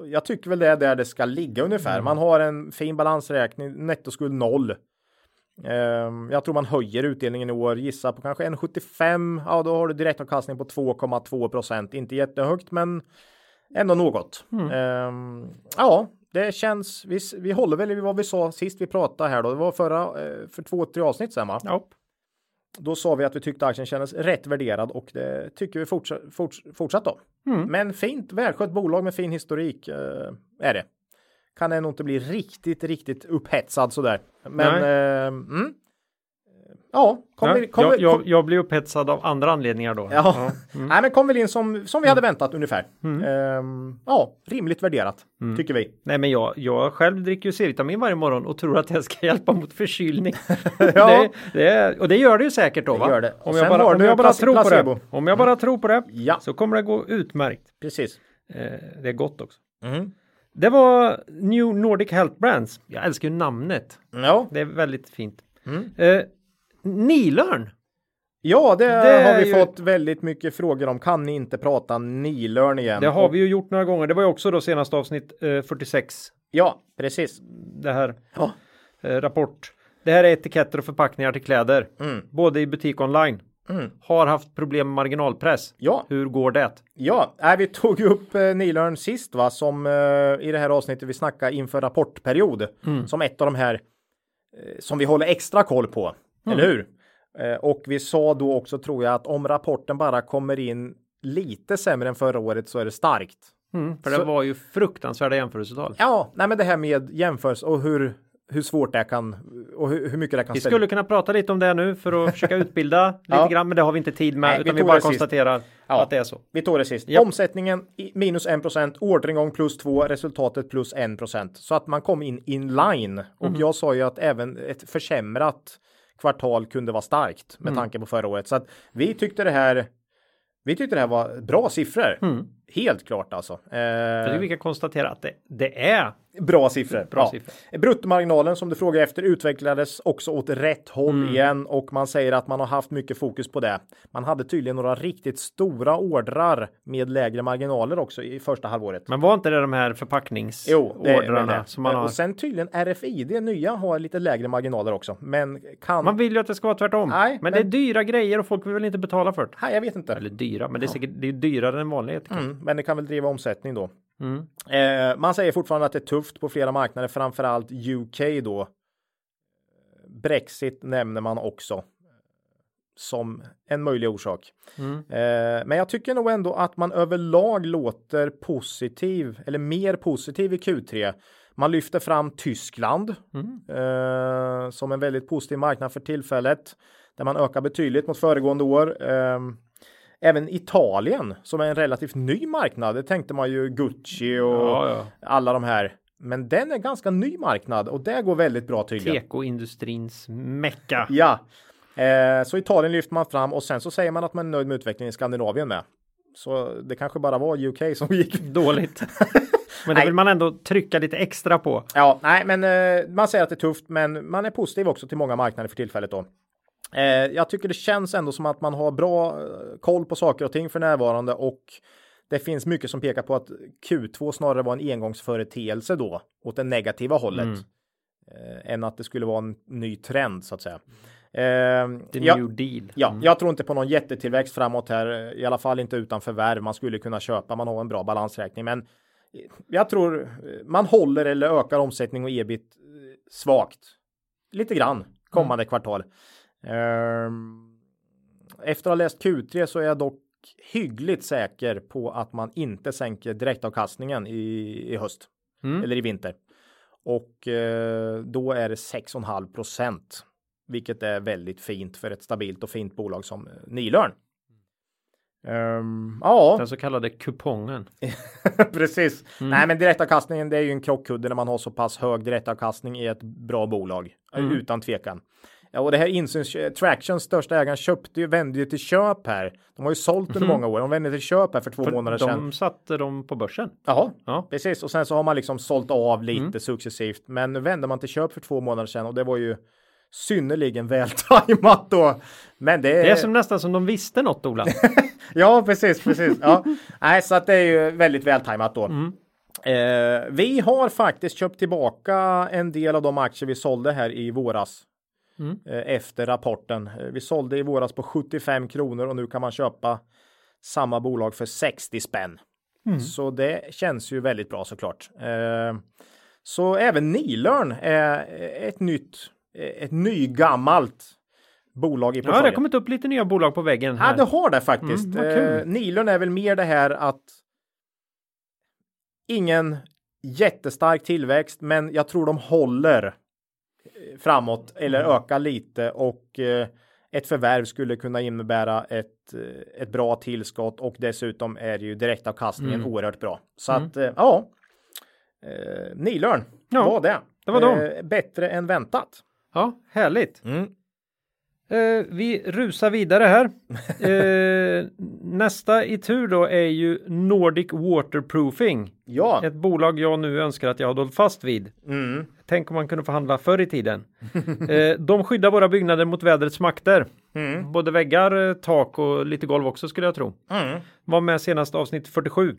S2: Jag tycker väl det är där det ska ligga ungefär. Mm. Man har en fin balansräkning, nettoskuld noll. Um, jag tror man höjer utdelningen i år, gissa på kanske 1,75. Ja, då har du direktavkastning på 2,2 procent. Inte jättehögt, men ändå något. Mm. Um, ja, det känns. Vi, vi håller väl i vad vi sa sist vi pratade här då. Det var förra eh, för två, tre avsnitt sen va?
S1: Ja.
S2: Då sa vi att vi tyckte aktien kändes rätt värderad och det tycker vi fortsatt, forts, fortsatt då. Mm. Men fint, välskött bolag med fin historik eh, är det. Kan nog inte bli riktigt, riktigt upphetsad sådär. Men eh, mm, ja, kom,
S1: Ja,
S2: vi, kom,
S1: jag, jag, jag blir upphetsad av andra anledningar då.
S2: ja.
S1: Mm.
S2: Nej, men kom väl in som, som vi hade väntat ungefär. Ehm, ja, rimligt värderat,
S1: Mm.
S2: tycker vi.
S1: Nej men jag, jag själv dricker ju C-vitamin varje morgon och tror att det ska hjälpa mot förkylning.
S2: Ja.
S1: det, det, och det gör det ju säkert då va?
S2: gör det.
S1: Om jag bara, om jag bara tror på det. Om jag bara tror på det
S2: Ja,
S1: så kommer det gå utmärkt.
S2: precis.
S1: Eh, det är gott också.
S2: Mm.
S1: Det var New Nordic Health Brands. Jag älskar ju namnet.
S2: Ja,
S1: Det är väldigt fint.
S2: Mm.
S1: Eh, Nilörn.
S2: ja det,
S1: Det
S2: har vi
S1: ju-
S2: fått väldigt mycket frågor om. Kan ni inte prata nilörn igen?
S1: Det har vi ju gjort några gånger. Det var ju också då senaste avsnitt eh, 46.
S2: Ja, precis.
S1: Det här
S2: Ja.
S1: eh, rapport. Det här är etiketter och förpackningar till kläder.
S2: Mm.
S1: Både i butik och online.
S2: Mm.
S1: Har haft problem med marginalpress.
S2: Ja,
S1: Hur går det?
S2: Ja, nej, vi tog ju upp eh, Nilörn sist va, som eh, i det här avsnittet vi snackade inför rapportperiod.
S1: Mm.
S2: Som ett av de här eh, som vi håller extra koll på,
S1: Mm.
S2: eller hur? Eh, och vi sa då också tror jag att om rapporten bara kommer in lite sämre än förra året så är det starkt.
S1: Mm, för
S2: Så-
S1: det var ju fruktansvärda jämförelsetal.
S2: Ja, nej men det här med jämförelse och hur, hur svårt det kan och hur, hur mycket det kan
S1: Vi
S2: ställa-
S1: skulle kunna prata lite om det nu för att försöka utbilda lite
S2: Ja.
S1: grann, men det har vi inte tid med,
S2: Nej, vi
S1: utan vi
S2: tog
S1: bara konstaterar
S2: Ja.
S1: att det är så.
S2: Vi tog det sist.
S1: Japp.
S2: Omsättningen minus 1 orderingång plus 2, resultatet plus 1% Så att man kom in in line. Och
S1: Mhm.
S2: jag sa ju att även ett försämrat kvartal kunde vara starkt med
S1: Mm.
S2: tanke på förra året. Så att vi tyckte det här. Vi tyckte det här var bra siffror.
S1: Mm.
S2: Helt klart alltså. Eh,
S1: vi kan konstatera att det, det är
S2: bra siffror.
S1: bra
S2: ja.
S1: siffror.
S2: Bruttomarginalen som du frågar efter utvecklades också åt rätt håll
S1: Mm.
S2: igen och man säger att man har haft mycket fokus på det. Man hade tydligen några riktigt stora ordrar med lägre marginaler också i första halvåret.
S1: Men var inte det de här förpackningsordrarna som man har?
S2: Och sen tydligen RFID nya har lite lägre marginaler också. Men kan...
S1: Man vill ju att det ska vara tvärtom.
S2: Nej,
S1: men,
S2: men-
S1: det är dyra grejer och folk vill väl inte betala för det.
S2: Nej, jag vet inte.
S1: Eller dyra, men det är säkert det är dyrare än vanlig etikett.
S2: Mm, men det kan väl driva omsättning då.
S1: Mm.
S2: Eh, man säger fortfarande att det är tufft på flera marknader, framförallt UK då. Brexit nämner man också som en möjlig orsak.
S1: Mm.
S2: Eh, men jag tycker nog ändå att man överlag låter positiv eller mer positiv i Q3. Man lyfter fram Tyskland
S1: Mm.
S2: eh, som en väldigt positiv marknad för tillfället där man ökar betydligt mot föregående år. Även Italien som är en relativt ny marknad. Det tänkte man ju Gucci och
S1: Ja, ja.
S2: alla de här. Men den är ganska ny marknad och det går väldigt bra tydligen.
S1: Tekoindustrins mecka.
S2: Ja, eh, så Italien lyfter man fram och sen så säger man att man är nöjd med utvecklingen i Skandinavien med. Så det kanske bara var UK som gick.
S1: Dåligt. Men det
S2: Nej.
S1: vill man ändå trycka lite extra på.
S2: Ja, nej, men eh, man säger att det är tufft, men man är positiv också till många marknader för tillfället då. Eh, jag tycker det känns ändå som att man har bra eh, koll på saker och ting för närvarande och det finns mycket som pekar på att Q2 snarare var en engångsföreteelse då åt det negativa hållet.
S1: Mm.
S2: Eh, än att det skulle vara en ny trend så att säga.
S1: The
S2: ja,
S1: new deal.
S2: Ja,
S1: Mm.
S2: jag tror inte på någon jättetillväxt framåt här, i alla fall inte utan förvärv. Man skulle kunna köpa, man har en bra balansräkning, men jag tror man håller eller ökar omsättning och ebit svagt. Lite grann kommande kvartal. Ehm, Efter att ha läst Q3 så är jag dock hyggligt säker på att man inte sänker direktavkastningen i, i höst
S1: Mm.
S2: eller i vinter. Och eh, då är det 6,5 procent, vilket är väldigt fint för ett stabilt och fint bolag som eh, Nilörn. Ehm, ja,
S1: Den så kallade kupongen.
S2: precis. Nej, men direktavkastningen, det är ju en krockkudde när man har så pass hög direktavkastning i ett bra bolag,
S1: Mm.
S2: utan tvekan. Ja, och det här insyns, Tractions största ägaren köpte ju, vände ju till köp här. De har ju sålt under många år. De vände till köp här för två
S1: För
S2: månader
S1: de
S2: sedan.
S1: satte dem på börsen.
S2: Jaha,
S1: Ja.
S2: Precis, och sen så har man liksom sålt av lite
S1: Mm.
S2: successivt. Men nu vände man till köp för två månader sedan och det var ju synnerligen vältajmat då. Men det är...
S1: Det är som nästan som de visste något Ola.
S2: Ja, precis, precis. Ja. Nej, så att det är ju väldigt vältajmat då.
S1: Mm.
S2: Eh, vi har faktiskt köpt tillbaka en del av de aktier vi sålde här i våras.
S1: Mm.
S2: Eh, efter rapporten. Eh, vi sålde i våras på 75 kronor och nu kan man köpa samma bolag för 60 spänn.
S1: Mm.
S2: Så det känns ju väldigt bra såklart. Eh, så även Nilörn är ett nytt, ett nygammalt bolag i
S1: Ja, det
S2: portföljen.
S1: har kommit upp lite nya bolag på väggen
S2: Ja,
S1: här.
S2: det har det faktiskt.
S1: Mm,
S2: Nilörn är väl mer det här att ingen jättestark tillväxt, men jag tror de håller framåt eller öka lite och eh, ett förvärv skulle kunna innebära ett, eh, ett bra tillskott och dessutom är ju direktavkastningen oerhört bra. Så att eh, ja, eh, Nilörn
S1: Ja,
S2: var det.
S1: det var dem.
S2: Eh, bättre än väntat.
S1: Ja, härligt.
S2: Mm.
S1: Eh, vi rusar vidare här. Eh, nästa i tur då är ju Nordic Waterproofing.
S2: Ja.
S1: Ett bolag jag nu önskar att jag hade hållit fast vid.
S2: Mm.
S1: Tänk om man kunde förhandla förr i tiden. eh, de skyddar våra byggnader mot vädrets makter.
S2: Mm.
S1: Både väggar, eh, tak och lite golv också skulle jag tro.
S2: Mm.
S1: Var med senast avsnitt 47.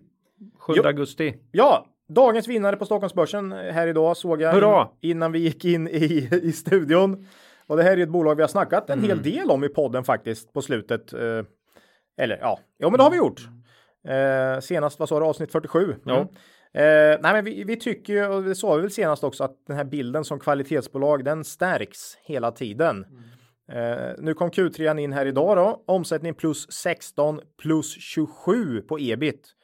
S1: 7
S2: Jo.
S1: augusti.
S2: Ja, dagens vinnare på Stockholmsbörsen här idag såg jag
S1: Hurra!
S2: in, innan vi gick in i, i studion. Och det här är ett bolag vi har snackat en
S1: Mm.
S2: hel del om i podden faktiskt på slutet. Eh, eller ja, jo men det har vi gjort. Eh, senast, vad sa du, avsnitt 47?
S1: Ja.
S2: Mm. Eh, nej men vi, vi tycker ju, och det sa vi väl senast också, att den här bilden som kvalitetsbolag den stärks hela tiden. Eh, nu kom Q3 in här idag då. Omsättning plus 16 plus 27 på ebit.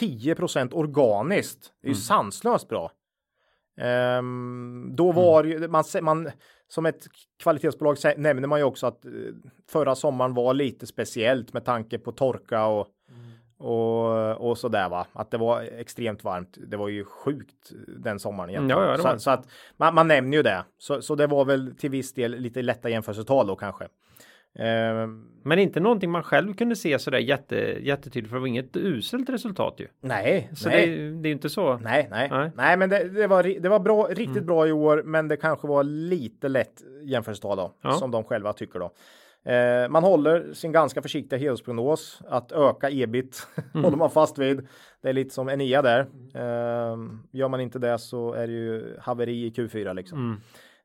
S2: 10% organiskt. Det är ju sanslöst bra. Ehm, då var ju man, man som ett kvalitetsbolag nämner man ju också att eh, förra sommaren var lite speciellt med tanke på torka och och, och så där va. Att det var extremt varmt. Det var ju sjukt den sommaren.
S1: Ja, ja,
S2: så, så att man, man nämner ju det. Så, så det var väl till viss del lite lätta jämförelsetal då kanske. Ehm,
S1: Men inte någonting man själv kunde se sådär jätte, jättetydligt för det var inget uselt resultat ju.
S2: nej,
S1: Så
S2: nej.
S1: Det, det är inte så.
S2: Nej, nej,
S1: Nej.
S2: nej, men det, det var, det var bra, riktigt bra i år, men det kanske var lite lätt jämförelsetal då,
S1: Ja.
S2: som de själva tycker då. Eh, man håller sin ganska försiktiga helårsprognos att öka ebit håller man fast vid. Det är lite som Enea där. Eh, gör man inte det så är det ju haveri i Q4 liksom.
S1: Mm.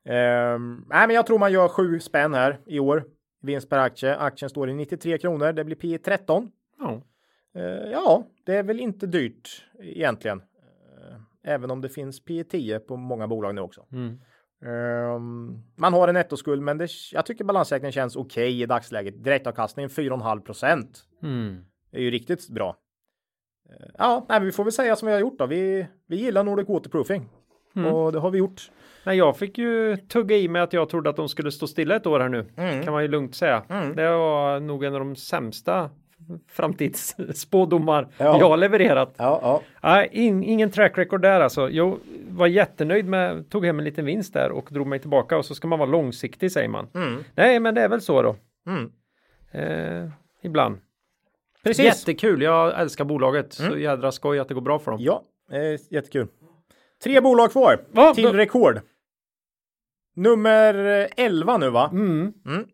S2: Eh, nej, men jag tror man gör sju spänn här i år. Vinst per aktie. Aktien står i 93 kronor. Det blir P 13.
S1: Ja.
S2: Eh, ja, det är väl inte dyrt egentligen. Eh, även om det finns P 10 på många bolag nu också.
S1: Mm.
S2: Ehm, man har en nettoskuld, men det, jag tycker balansräkningen känns okej i dagsläget. Direktavkastningen 4,5 procent.
S1: Mm.
S2: Är ju riktigt bra. Eh, ja, nej, vi får väl säga som vi har gjort då. Vi, vi gillar Nordic Waterproofing.
S1: Mm.
S2: Och det har vi gjort.
S1: Nej, jag fick ju tugga i mig att jag trodde att de skulle stå stilla ett år här nu.
S2: Mm.
S1: Kan man ju lugnt säga.
S2: Mm.
S1: Det var nog en av de sämsta framtidsspådomar
S2: Ja.
S1: jag har levererat.
S2: Ja, ja.
S1: Nej, in, ingen track record där alltså. Jag var jättenöjd med, tog hem en liten vinst där och drog mig tillbaka och så ska man vara långsiktig säger man.
S2: Mm.
S1: Nej, men det är väl så då.
S2: Mm.
S1: Eh, ibland.
S2: Precis.
S1: Jättekul, jag älskar bolaget. Så
S2: Mm.
S1: jädra skoj att det går bra för dem.
S2: Ja, eh, jättekul. Tre bolag kvar
S1: Va?
S2: till rekord. Nummer eh, 11 nu va?
S1: Mm.
S2: Mm.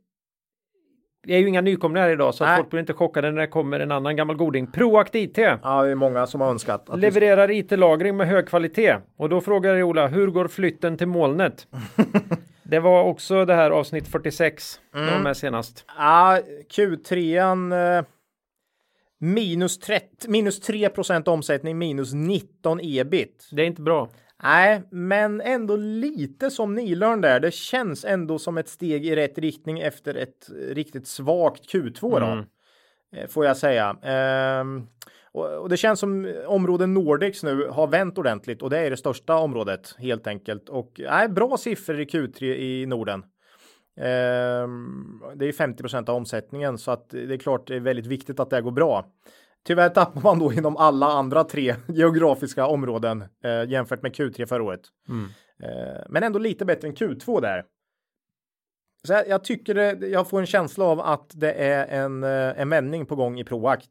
S1: Vi är ju inga nykomlingar idag så folk blir inte chockade när det kommer en annan gammal goding. Proact IT
S2: Ja, det är många som har önskat. Att vi-
S1: levererar IT-lagring med hög kvalitet. Och då frågar jag Ola, hur går flytten till molnet? det var också det här avsnitt 46. Mm. De var med senast.
S2: Ja, Q3 eh, minus, 30, minus 3% omsättning, minus 19 ebit.
S1: Det är inte bra.
S2: Nej, men ändå lite som Nilörn där. Det känns ändå som ett steg i rätt riktning efter ett riktigt svagt Q2 då.
S1: Mm.
S2: eh, Får jag säga. Ehm, och, det känns som områden Nordics nu har vänt ordentligt och det är det största området helt enkelt. Och nej, bra siffror i Q3 i Norden. Ehm, det är 50% av omsättningen så att det är klart det är väldigt viktigt att det går bra. Tyvärr tappar man då inom alla andra tre geografiska områden eh, jämfört med Q3 förra året.
S1: Mm.
S2: Eh, men ändå lite bättre än Q2 där. Så jag, jag tycker det, jag får en känsla av att det är en, eh, en vändning på gång i Proact.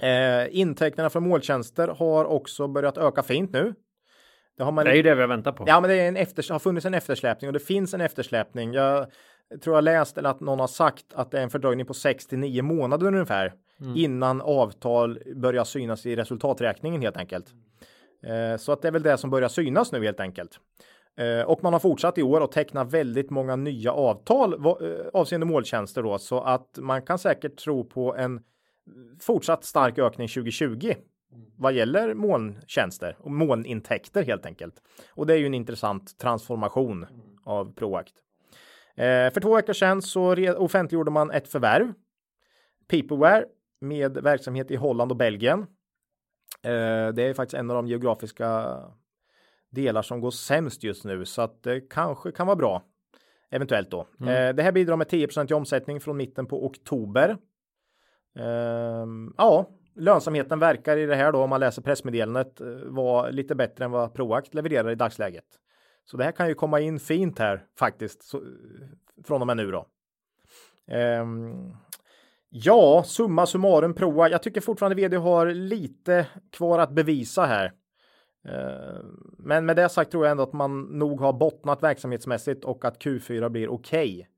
S2: Eh, intäkterna från måltjänster har också börjat öka fint nu. Det har man
S1: Det är ju det vi har väntat på.
S2: Ja, men det är en efter, har funnits en eftersläpning och det finns en eftersläpning. Jag tror jag läst eller att någon har sagt att det är en fördröjning på 6 till 9 månader ungefär innan avtal börjar synas i resultaträkningen helt enkelt. Eh, så att det är väl det som börjar synas nu helt enkelt. Eh, och man har fortsatt i år att teckna väldigt många nya avtal va- eh, avseende måltjänster då så att man kan säkert tro på en fortsatt stark ökning 2020 vad gäller molntjänster och molnintäkter helt enkelt. Och det är ju en intressant transformation av Proact. Eh, för två veckor sedan så offentliggjorde man ett förvärv. Peopleware med verksamhet i Holland och Belgien. Eh, det är faktiskt en av de geografiska delar som går sämst just nu så att det kanske kan vara bra. Eventuellt då. Eh, det här bidrar med 10 i omsättning från mitten på oktober. Ehm, ja, lönsamheten verkar i det här då om man läser pressmeddelandet vara lite bättre än vad Proact levererar i dagsläget. Så det här kan ju komma in fint här faktiskt så, från och med nu då. Um, ja, summa summarum Proa. Jag tycker fortfarande vd har lite kvar att bevisa här. Ehm, men med det sagt tror jag ändå att man nog har bottnat verksamhetsmässigt och att Q4 blir okej. Okay.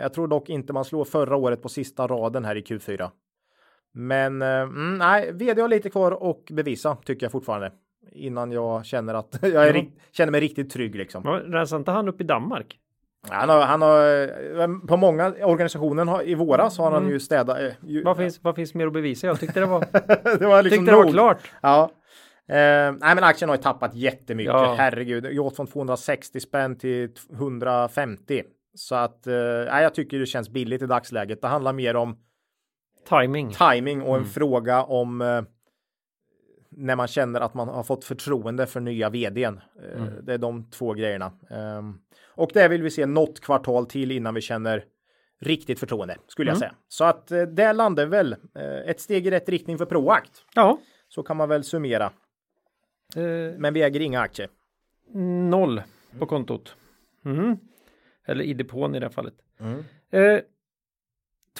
S2: Jag tror dock inte man slår förra året på sista raden här i Q4. Men mm, nej, vd har lite kvar och bevisa tycker jag fortfarande innan jag känner att jag är, känner mig riktigt trygg liksom.
S1: Rensar inte han upp i Danmark?
S2: Han har, han har eh, på många organisationer i våras har han mm. ju städat. Eh,
S1: ju, vad, finns, vad finns mer att bevisa? Jag tyckte det var,
S2: det var, liksom
S1: tyckte det var klart.
S2: Ja. Eh, nej, men aktien har ju tappat jättemycket. Ja. Herregud, gått från 260 spänn till 150. Så att eh, jag tycker det känns billigt i dagsläget. Det handlar mer om
S1: timing,
S2: timing och en mm. fråga om eh, när man känner att man har fått förtroende för nya vdn. Eh, mm. Det är de två grejerna. Um, och det vill vi se något kvartal till innan vi känner riktigt förtroende skulle jag mm. säga. Så att eh, det landar väl eh, ett steg i rätt riktning för Proact.
S1: Ja,
S2: så kan man väl summera. Men vi äger inga aktier.
S1: Noll på kontot. Mm. Eller i depån i det här fallet. Uh,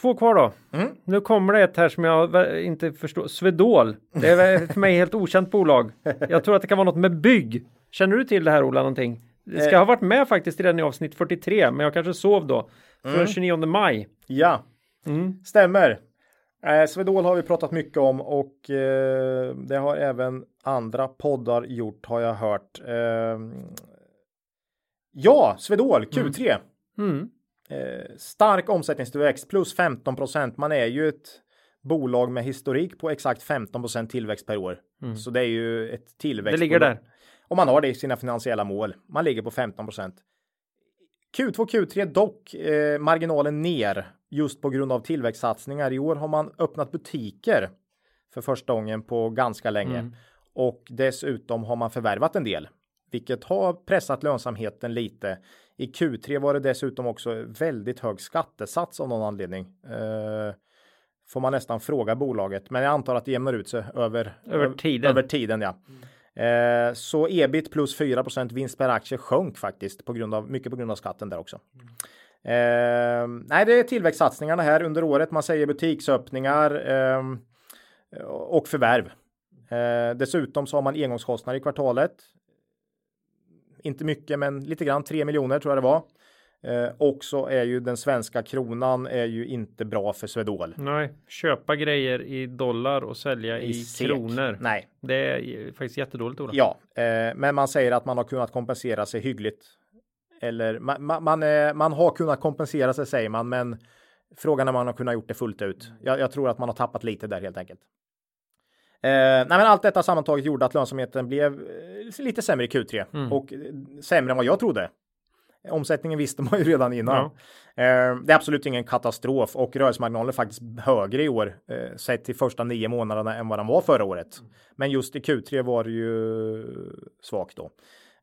S1: Två kvar då. Mm. Nu kommer det ett här som jag inte förstår. Svedol. Det är för mig helt okänt bolag. Jag tror att det kan vara något med bygg. Känner du till det här Ola någonting? Det ska eh. ha varit med faktiskt i den i avsnitt 43, men jag kanske sov då. Från mm. 29 maj.
S2: Ja, mm. stämmer. Eh, Svedol har vi pratat mycket om och eh, det har även andra poddar gjort har jag hört. Eh, ja, Svedol Q3. Mm. Eh, stark omsättningstillväxt plus 15 procent. Man är ju ett bolag med historik på exakt 15 procent tillväxt per år. Mm. Så det är ju ett tillväxt.
S1: Det ligger där.
S2: Och man har det i sina finansiella mål. Man ligger på 15 procent. Q2, Q3 dock eh, marginalen ner just på grund av tillväxtsatsningar. I år har man öppnat butiker för första gången på ganska länge mm. och dessutom har man förvärvat en del, vilket har pressat lönsamheten lite. I Q3 var det dessutom också väldigt hög skattesats av någon anledning. Eh, får man nästan fråga bolaget, men jag antar att det jämnar ut sig över,
S1: över tiden.
S2: Över tiden ja. Mm. Eh, så ebit plus 4% vinst per aktie sjönk faktiskt på grund av mycket på grund av skatten där också. Mm. Eh, nej, det är tillväxtsatsningarna här under året. Man säger butiksöppningar eh, och förvärv. Eh, dessutom så har man engångskostnader i kvartalet inte mycket, men lite grann, 3 miljoner tror jag det var. Eh, och så är ju den svenska kronan är ju inte bra för Swedol.
S1: Nej, köpa grejer i dollar och sälja i, i kronor.
S2: Nej,
S1: det är faktiskt jättedåligt. Ola.
S2: Ja, eh, men man säger att man har kunnat kompensera sig hyggligt. Eller man, man, man, är, man har kunnat kompensera sig säger man, men frågan är om man har kunnat gjort det fullt ut. Jag, jag tror att man har tappat lite där helt enkelt. Eh, nej, men allt detta sammantaget gjorde att lönsamheten blev eh, lite sämre i Q3 mm. och eh, sämre än vad jag trodde. Omsättningen visste man ju redan innan. Ja. Eh, det är absolut ingen katastrof och rörelsemarginalen är faktiskt högre i år eh, sett till första nio månaderna än vad den var förra året. Mm. Men just i Q3 var det ju svagt då.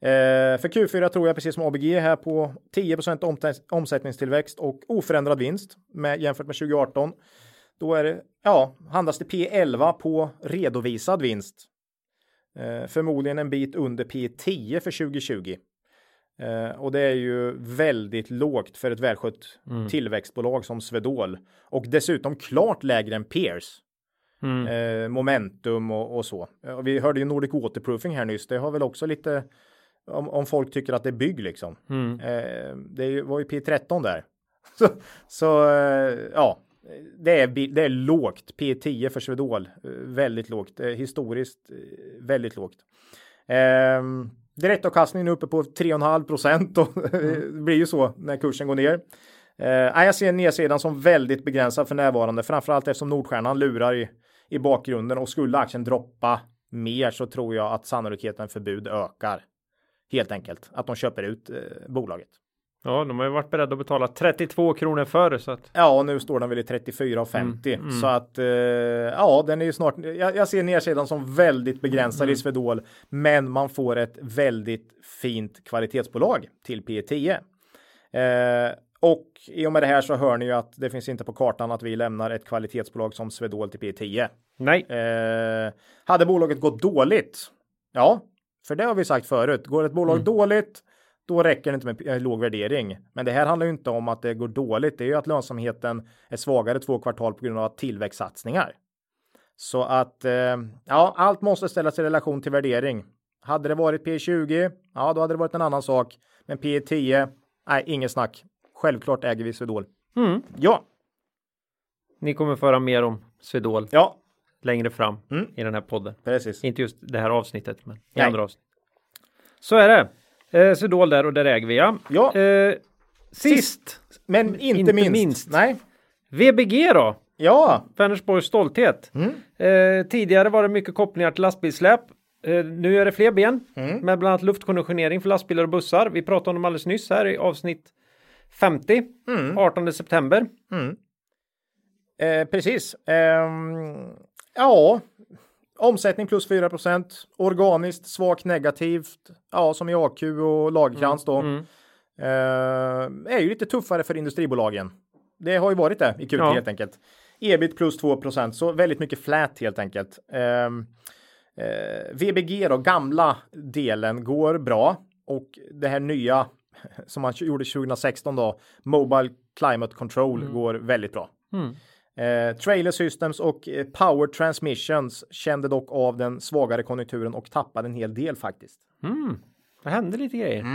S2: Eh, för Q4 tror jag precis som ABG här på 10 omsättningstillväxt och oförändrad vinst med, jämfört med 2018. Då är det, ja, handlas det P11 på redovisad vinst. Eh, förmodligen en bit under P10 för 2020. Eh, och det är ju väldigt lågt för ett välskött mm. tillväxtbolag som Svedol. Och dessutom klart lägre än Peers. Mm. Eh, momentum och, och så. Och vi hörde ju Nordic Waterproofing här nyss. Det har väl också lite om, om folk tycker att det är bygg liksom. Mm. Eh, det var ju P13 där. så, så eh, ja, det är, det är lågt. P10 för Swedol. Eh, väldigt lågt. Eh, historiskt eh, väldigt lågt. Eh, direktavkastningen är uppe på 3,5 procent och mm. det blir ju så när kursen går ner. Eh, jag ser nedsidan som väldigt begränsad för närvarande, framförallt eftersom Nordstjärnan lurar i, i bakgrunden och skulle aktien droppa mer så tror jag att sannolikheten för bud ökar. Helt enkelt att de köper ut eh, bolaget.
S1: Ja, de har ju varit beredda att betala 32 kronor för så att.
S2: Ja, nu står den väl i 34,50
S1: Mm,
S2: så att eh, ja, den är ju snart. Jag, jag ser nedsidan som väldigt begränsad
S1: Mm.
S2: i Swedol, men man får ett väldigt fint kvalitetsbolag till P10. Eh, och i och med det här så hör ni ju att det finns inte på kartan att vi lämnar ett kvalitetsbolag som Swedol till P10.
S1: Nej,
S2: Eh, hade bolaget gått dåligt? Ja, för det har vi sagt förut. Går ett bolag
S1: Mm.
S2: dåligt, då räcker det inte med eh, låg värdering. Men det här handlar ju inte om att det går dåligt. Det är ju att lönsamheten är svagare två kvartal på grund av tillväxtsatsningar. Så att eh, ja, allt måste ställas i relation till värdering. Hade det varit P20, ja, då hade det varit en annan sak. Men P10, nej, inget snack. Självklart äger vi Swedol.
S1: Mm.
S2: Ja,
S1: ni kommer föra mer om Swedol
S2: ja,
S1: längre fram
S2: Mm.
S1: i den här podden.
S2: precis.
S1: Inte just det här avsnittet, men i
S2: Nej.
S1: andra avsnitt. Så är det. Eh, Swedol där och där äger vi ja.
S2: Ja.
S1: Eh, sist,
S2: Men inte,
S1: Inte
S2: minst.
S1: minst.
S2: Nej.
S1: VBG då?
S2: Ja,
S1: Vänersborgs stolthet.
S2: Mm.
S1: Eh, tidigare var det mycket kopplingar till lastbilssläp. Eh, nu är det fler ben
S2: Mm.
S1: med bland annat luftkonditionering för lastbilar och bussar. Vi pratade om dem alldeles nyss här i avsnitt 50,
S2: Mm.
S1: 18 september.
S2: Eh, precis. Ehm, ja, omsättning plus 4% Organiskt svagt negativt. Ja, som i AQ och Lagerkrans då.
S1: Mm.
S2: Eh, är ju lite tuffare för industribolagen. Det har ju varit det i Q3
S1: Ja.
S2: helt enkelt. Ebit plus 2% så väldigt mycket flat helt enkelt. Ehm, eh, VBG då, gamla delen går bra och det här nya som man gjorde 2016 då, Mobile Climate Control går väldigt bra.
S1: Mm.
S2: Eh, Trailer Systems och eh, Power Transmissions kände dock av den svagare konjunkturen och tappade en hel del faktiskt.
S1: Mm. Det hände lite grejer.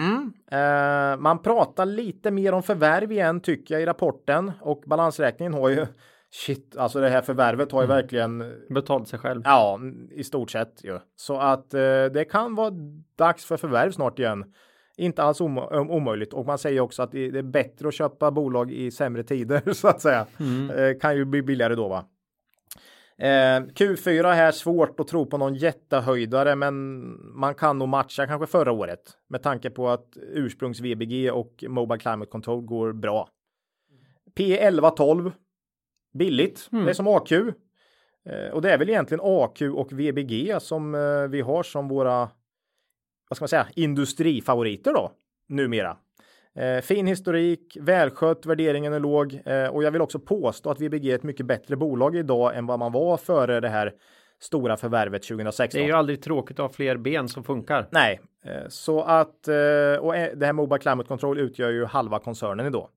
S2: Eh, man pratar lite mer om förvärv igen tycker jag i rapporten och balansräkningen har ju shit, alltså det här förvärvet har ju verkligen
S1: Betalt sig själv.
S2: ja, i stort sett ju. Så att eh, det kan vara dags för förvärv snart igen. Inte alls om, om, omöjligt och man säger också att det, är bättre att köpa bolag i sämre tider så att säga. Eh, kan ju bli billigare då va. Eh, Q4 här svårt att tro på någon jättehöjdare men man kan nog matcha kanske förra året med tanke på att ursprungs VBG och Mobile Climate Control går bra. P 11 12 billigt. Det är som AQ. Eh, och det är väl egentligen AQ och VBG som eh, vi har som våra vad ska man säga industrifavoriter då numera. Eh, fin historik, välskött, värderingen är låg eh, och jag vill också påstå att VBG är ett mycket bättre bolag idag än vad man var före det här stora förvärvet 2016.
S1: Det är ju aldrig tråkigt att ha fler ben som funkar.
S2: Nej, eh, så att eh, och eh, det här Mobile Climate Control utgör ju halva koncernen idag.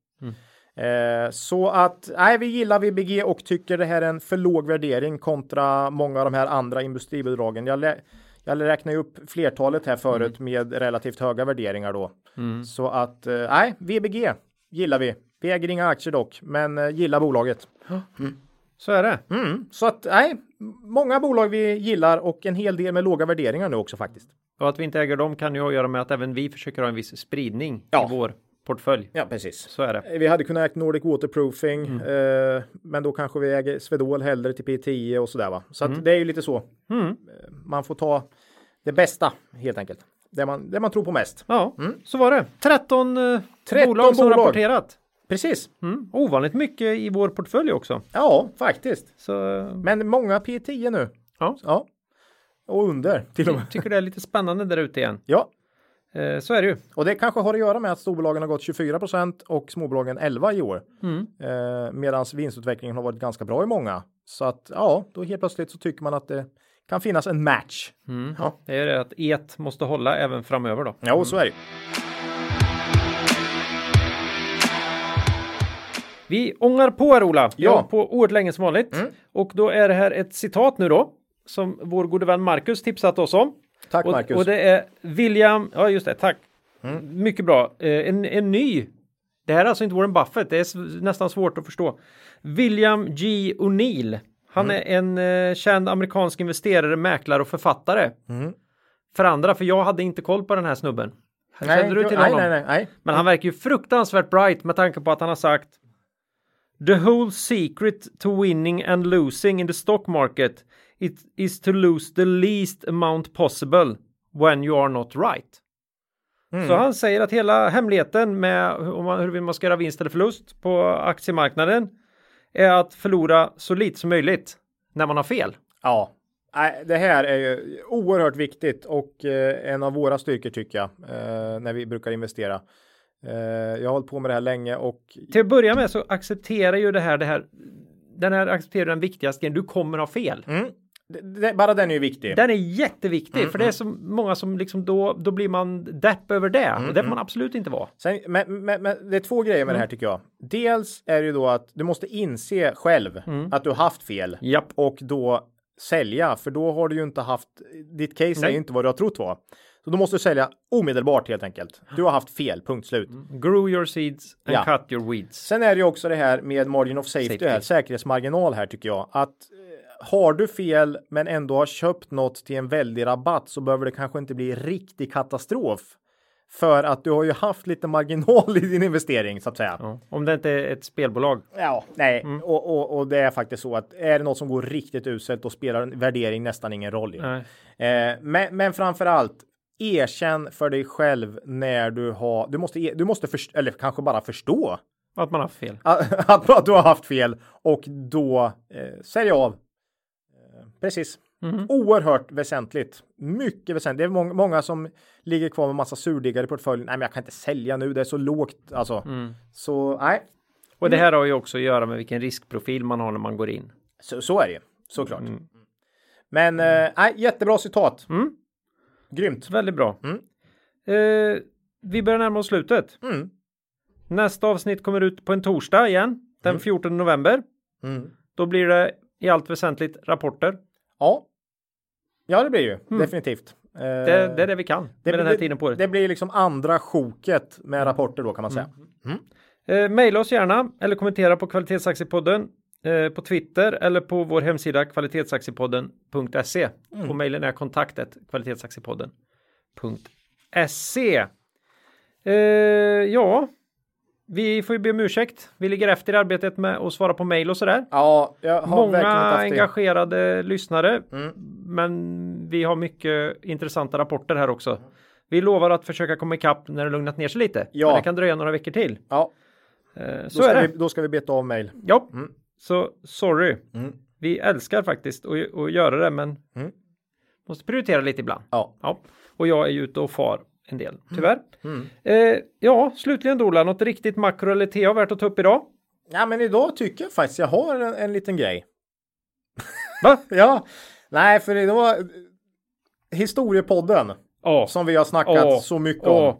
S2: Eh, Så att nej, vi gillar VBG och tycker det här är en för låg värdering kontra många av de här andra industribolagen. Jag, jag räknar ju upp flertalet här förut med relativt höga värderingar då. Så att eh, nej, VBG gillar vi. Vi äger inga aktier dock, men eh, gillar bolaget.
S1: Så är det.
S2: Mm. Så att nej, många bolag vi gillar och en hel del med låga värderingar nu också faktiskt.
S1: Och att vi inte äger dem kan ju ha att göra med att även vi försöker ha en viss spridning
S2: Ja.
S1: i vår portfölj.
S2: Ja, precis.
S1: Så är det.
S2: Vi hade kunnat äga Nordic Waterproofing, eh, men då kanske vi äger Swedol hellre till P10 och sådär va. Så att det är ju lite så.
S1: Mm.
S2: Eh, Man får ta det bästa helt enkelt. Det man, det man tror på mest.
S1: Ja, så var det. 13, eh,
S2: 13
S1: bolag som
S2: bolag.
S1: rapporterat.
S2: Precis.
S1: Mm. Ovanligt mycket i vår portfölj också.
S2: Ja, faktiskt.
S1: Så eh,
S2: Men många P10 nu.
S1: Ja.
S2: ja. Och under till och med.
S1: jag tycker det är lite spännande där ute igen.
S2: Ja,
S1: Eh, så är det ju.
S2: och det kanske har att göra med att storbolagen har gått 24% och småbolagen 11 i år.
S1: Mm.
S2: Eh, Medan vinstutvecklingen har varit ganska bra i många. Så att ja, då helt plötsligt så tycker man att det kan finnas en match.
S1: Mm.
S2: Ja.
S1: Det är det att et måste hålla även framöver då.
S2: Ja, och så är det.
S1: Vi ångar på här Ola. Vi
S2: Ja.
S1: på oerhört länge som vanligt.
S2: Mm.
S1: Och då är det här ett citat nu då. Som vår gode vän Marcus tipsat oss om.
S2: Tack
S1: Och,
S2: Marcus.
S1: och det är William, ja just det, tack.
S2: Mm.
S1: Mycket bra. Eh, en, en ny. Det här är alltså inte Warren Buffett, det är nästan svårt att förstå. William G. O'Neill. Han
S2: Mm.
S1: är en eh, känd amerikansk investerare, mäklare och författare.
S2: Mm.
S1: För andra, för jag hade inte koll på den här snubben. Kände du till
S2: nej,
S1: honom?
S2: nej, nej, nej.
S1: Men han verkar ju fruktansvärt bright med tanke på att han har sagt The whole secret to winning and losing in the stock market it is to lose the least amount possible when you are not right. Så han säger att hela hemligheten med hur man, hur man ska göra vinst eller förlust på aktiemarknaden är att förlora så lite som möjligt när man har fel.
S2: Ja, det här är ju oerhört viktigt och eh, en av våra styrkor tycker jag eh, när vi brukar investera. Eh, jag har hållit på med det här länge och
S1: Till att börja med så accepterar ju det här det här. Den här accepterar den viktigaste grejen. Du kommer ha fel.
S2: mm, bara den är ju viktig.
S1: Den är jätteviktig
S2: Mm,
S1: för det är så många som liksom då, då blir man depp över det
S2: Mm,
S1: och det får man absolut inte vara.
S2: Sen, men, men, men det är två grejer med det här
S1: Mm.
S2: tycker jag. Dels är det ju då att du måste inse själv
S1: Mm.
S2: att du har haft fel
S1: Japp.
S2: och då sälja, för då har du ju inte haft, ditt case är
S1: Nej.
S2: ju inte vad du har trott var. Så då måste du sälja omedelbart helt enkelt. Du har haft fel, punkt slut.
S1: Grow your seeds and
S2: Ja.
S1: cut your weeds.
S2: Sen är det ju också det här med margin of safety,
S1: Safety.
S2: Här, säkerhetsmarginal här tycker jag. Att har du fel men ändå har köpt något till en väldig rabatt så behöver det kanske inte bli riktig katastrof. För att du har ju haft lite marginal i din investering så att säga.
S1: Ja. Om det inte är ett spelbolag.
S2: Ja, nej,
S1: Mm.
S2: och, och, och det är faktiskt så att är det något som går riktigt uselt då spelar värdering nästan ingen roll. Eh, men, men framför allt erkänn för dig själv när du har, du måste, e- du måste först, eller kanske bara förstå
S1: Att man har fel.
S2: att, att, du har haft fel och då eh, sälja av. Precis.
S1: Mhm.
S2: Oerhört väsentligt. Mycket väsentligt. Det är många, många som ligger kvar med massa surdegar i portföljen. Nej, men jag kan inte sälja nu. Det är så lågt. Alltså,
S1: Mm.
S2: så nej,
S1: Och det här har ju också att göra med vilken riskprofil man har när man går in.
S2: så, så är det ju såklart.
S1: Mm.
S2: Men eh, nej, jättebra citat.
S1: Mm.
S2: Grymt.
S1: Väldigt bra.
S2: Mm.
S1: Eh, vi börjar närma oss slutet.
S2: Mm.
S1: Nästa avsnitt kommer ut på en torsdag igen. Den 14 november.
S2: Mm.
S1: Då blir det i allt väsentligt rapporter.
S2: Ja. Ja, det blir ju definitivt. Eh,
S1: Mm. Det, det är det vi kan med den här tiden på året.
S2: Det blir liksom andra sjoket med rapporter då kan man säga.
S1: Eh, maila oss gärna eller kommentera på Kvalitetsaktiepodden eh, på Twitter eller på vår hemsida kvalitetsaktiepodden.se. Och mejlen är kontaktet kvalitetsaktiepodden.se. Eh, ja, vi får ju be om ursäkt. Vi ligger efter i arbetet med att svara på mejl och sådär.
S2: Ja, jag har verkligen
S1: Många
S2: haft det.
S1: engagerade lyssnare,
S2: Mm.
S1: men vi har mycket intressanta rapporter här också. Vi lovar att försöka komma ikapp när det lugnat ner sig lite.
S2: Ja.
S1: Men det kan dröja några veckor till.
S2: Ja,
S1: Eh,
S2: då
S1: så är det.
S2: vi, då ska vi beta av mejl.
S1: Ja,
S2: Mm.
S1: så sorry.
S2: Mm.
S1: Vi älskar faktiskt att, att göra det, men
S2: Mm.
S1: måste prioritera lite ibland.
S2: Ja.
S1: Ja, och jag är ju ute och far en del, tyvärr.
S2: Mm.
S1: Eh, ja, slutligen Dola, något riktigt makro eller TA värt att ta upp idag?
S2: ja, men idag tycker jag faktiskt jag har en, en liten grej.
S1: Va?
S2: Ja, nej, för idag historiepodden
S1: Ja.
S2: som vi har snackat
S1: Åh.
S2: så mycket
S1: Åh.
S2: om.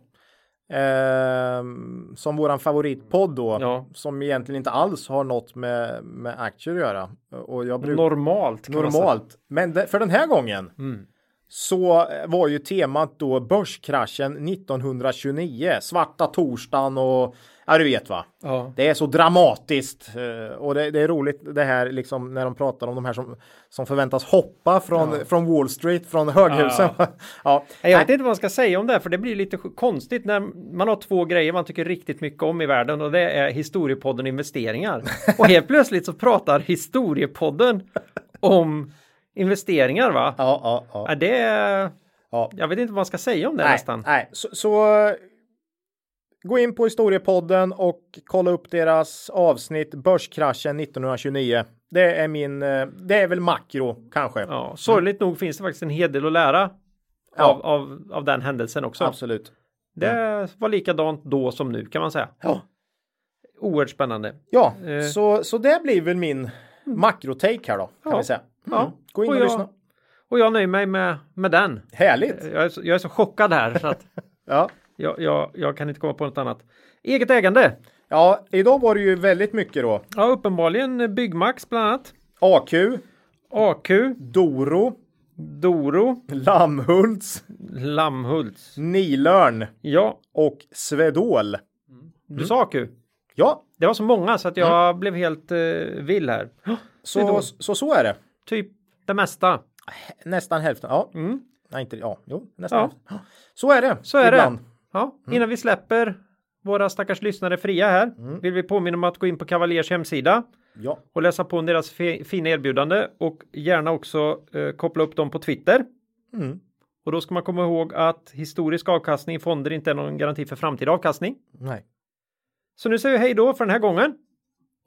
S2: Ehm, som våran favoritpodd då,
S1: Ja.
S2: som egentligen inte alls har något med, med aktier att göra. Och jag brukar
S1: Normalt.
S2: Normalt. Men de, för den här gången
S1: Mm.
S2: Så var ju temat då börskraschen 1929, svarta torsdagen och ja, du vet va.
S1: Ja.
S2: Det är så dramatiskt eh, och det, det är roligt det här liksom när de pratar om de här som, som förväntas hoppa från, från Wall Street, från höghusen. Ja.
S1: Jag vet inte vad man ska säga om det, här, för det blir lite konstigt när man har två grejer man tycker riktigt mycket om i världen och det är historiepodden investeringar. Och helt plötsligt så pratar historiepodden om investeringar va?
S2: Ja, ja, ja.
S1: Ja, det är...
S2: ja.
S1: Jag vet inte vad man ska säga om det
S2: Nej,
S1: nästan.
S2: nej. Så, så eh, gå in på historiepodden och kolla upp deras avsnitt Börskraschen 1929. Det är min, eh, det är väl makro kanske.
S1: Ja, sorgligt nog finns det faktiskt en hel del att lära
S2: Ja.
S1: av, av, av den händelsen också.
S2: Absolut.
S1: Det var likadant då som nu kan man säga.
S2: Ja,
S1: Oerhört spännande.
S2: ja
S1: Eh.
S2: så, så det blir väl min makrotake här då, kan
S1: Ja.
S2: vi säga.
S1: Ja.
S2: Mm. Gå in och,
S1: Och jag-
S2: lyssna.
S1: Och jag nöjer mig med, med den.
S2: Härligt.
S1: Jag är, så, jag är så chockad här så att
S2: Ja.
S1: jag, jag, jag kan inte komma på något annat. Eget ägande.
S2: ja, idag var det ju väldigt mycket då.
S1: Ja, uppenbarligen Byggmax bland annat.
S2: AQ,
S1: AQ,
S2: Doro,
S1: Doro,
S2: Lammhults,
S1: Lammhults.
S2: Nilörn
S1: Ja,
S2: och Svedol.
S1: du sa AQ.
S2: Ja,
S1: Det var så många så att jag blev helt eh, vill här.
S2: så, så så är det.
S1: Typ det mesta.
S2: Nästan hälften. Ja,
S1: Mm.
S2: nej inte ja, jo, nästan
S1: Ja.
S2: Så är det.
S1: Så är
S2: ibland.
S1: det. Ja, innan vi släpper våra stackars lyssnare fria här
S2: Mm.
S1: vill vi påminna om att gå in på Cavaliers hemsida
S2: Ja,
S1: och läsa på om deras fi- fina erbjudande och gärna också eh, koppla upp dem på Twitter.
S2: Mm.
S1: Och då ska man komma ihåg att historisk avkastning i fonder inte är någon garanti för framtida avkastning.
S2: Nej.
S1: Så nu säger vi hej då för den här gången.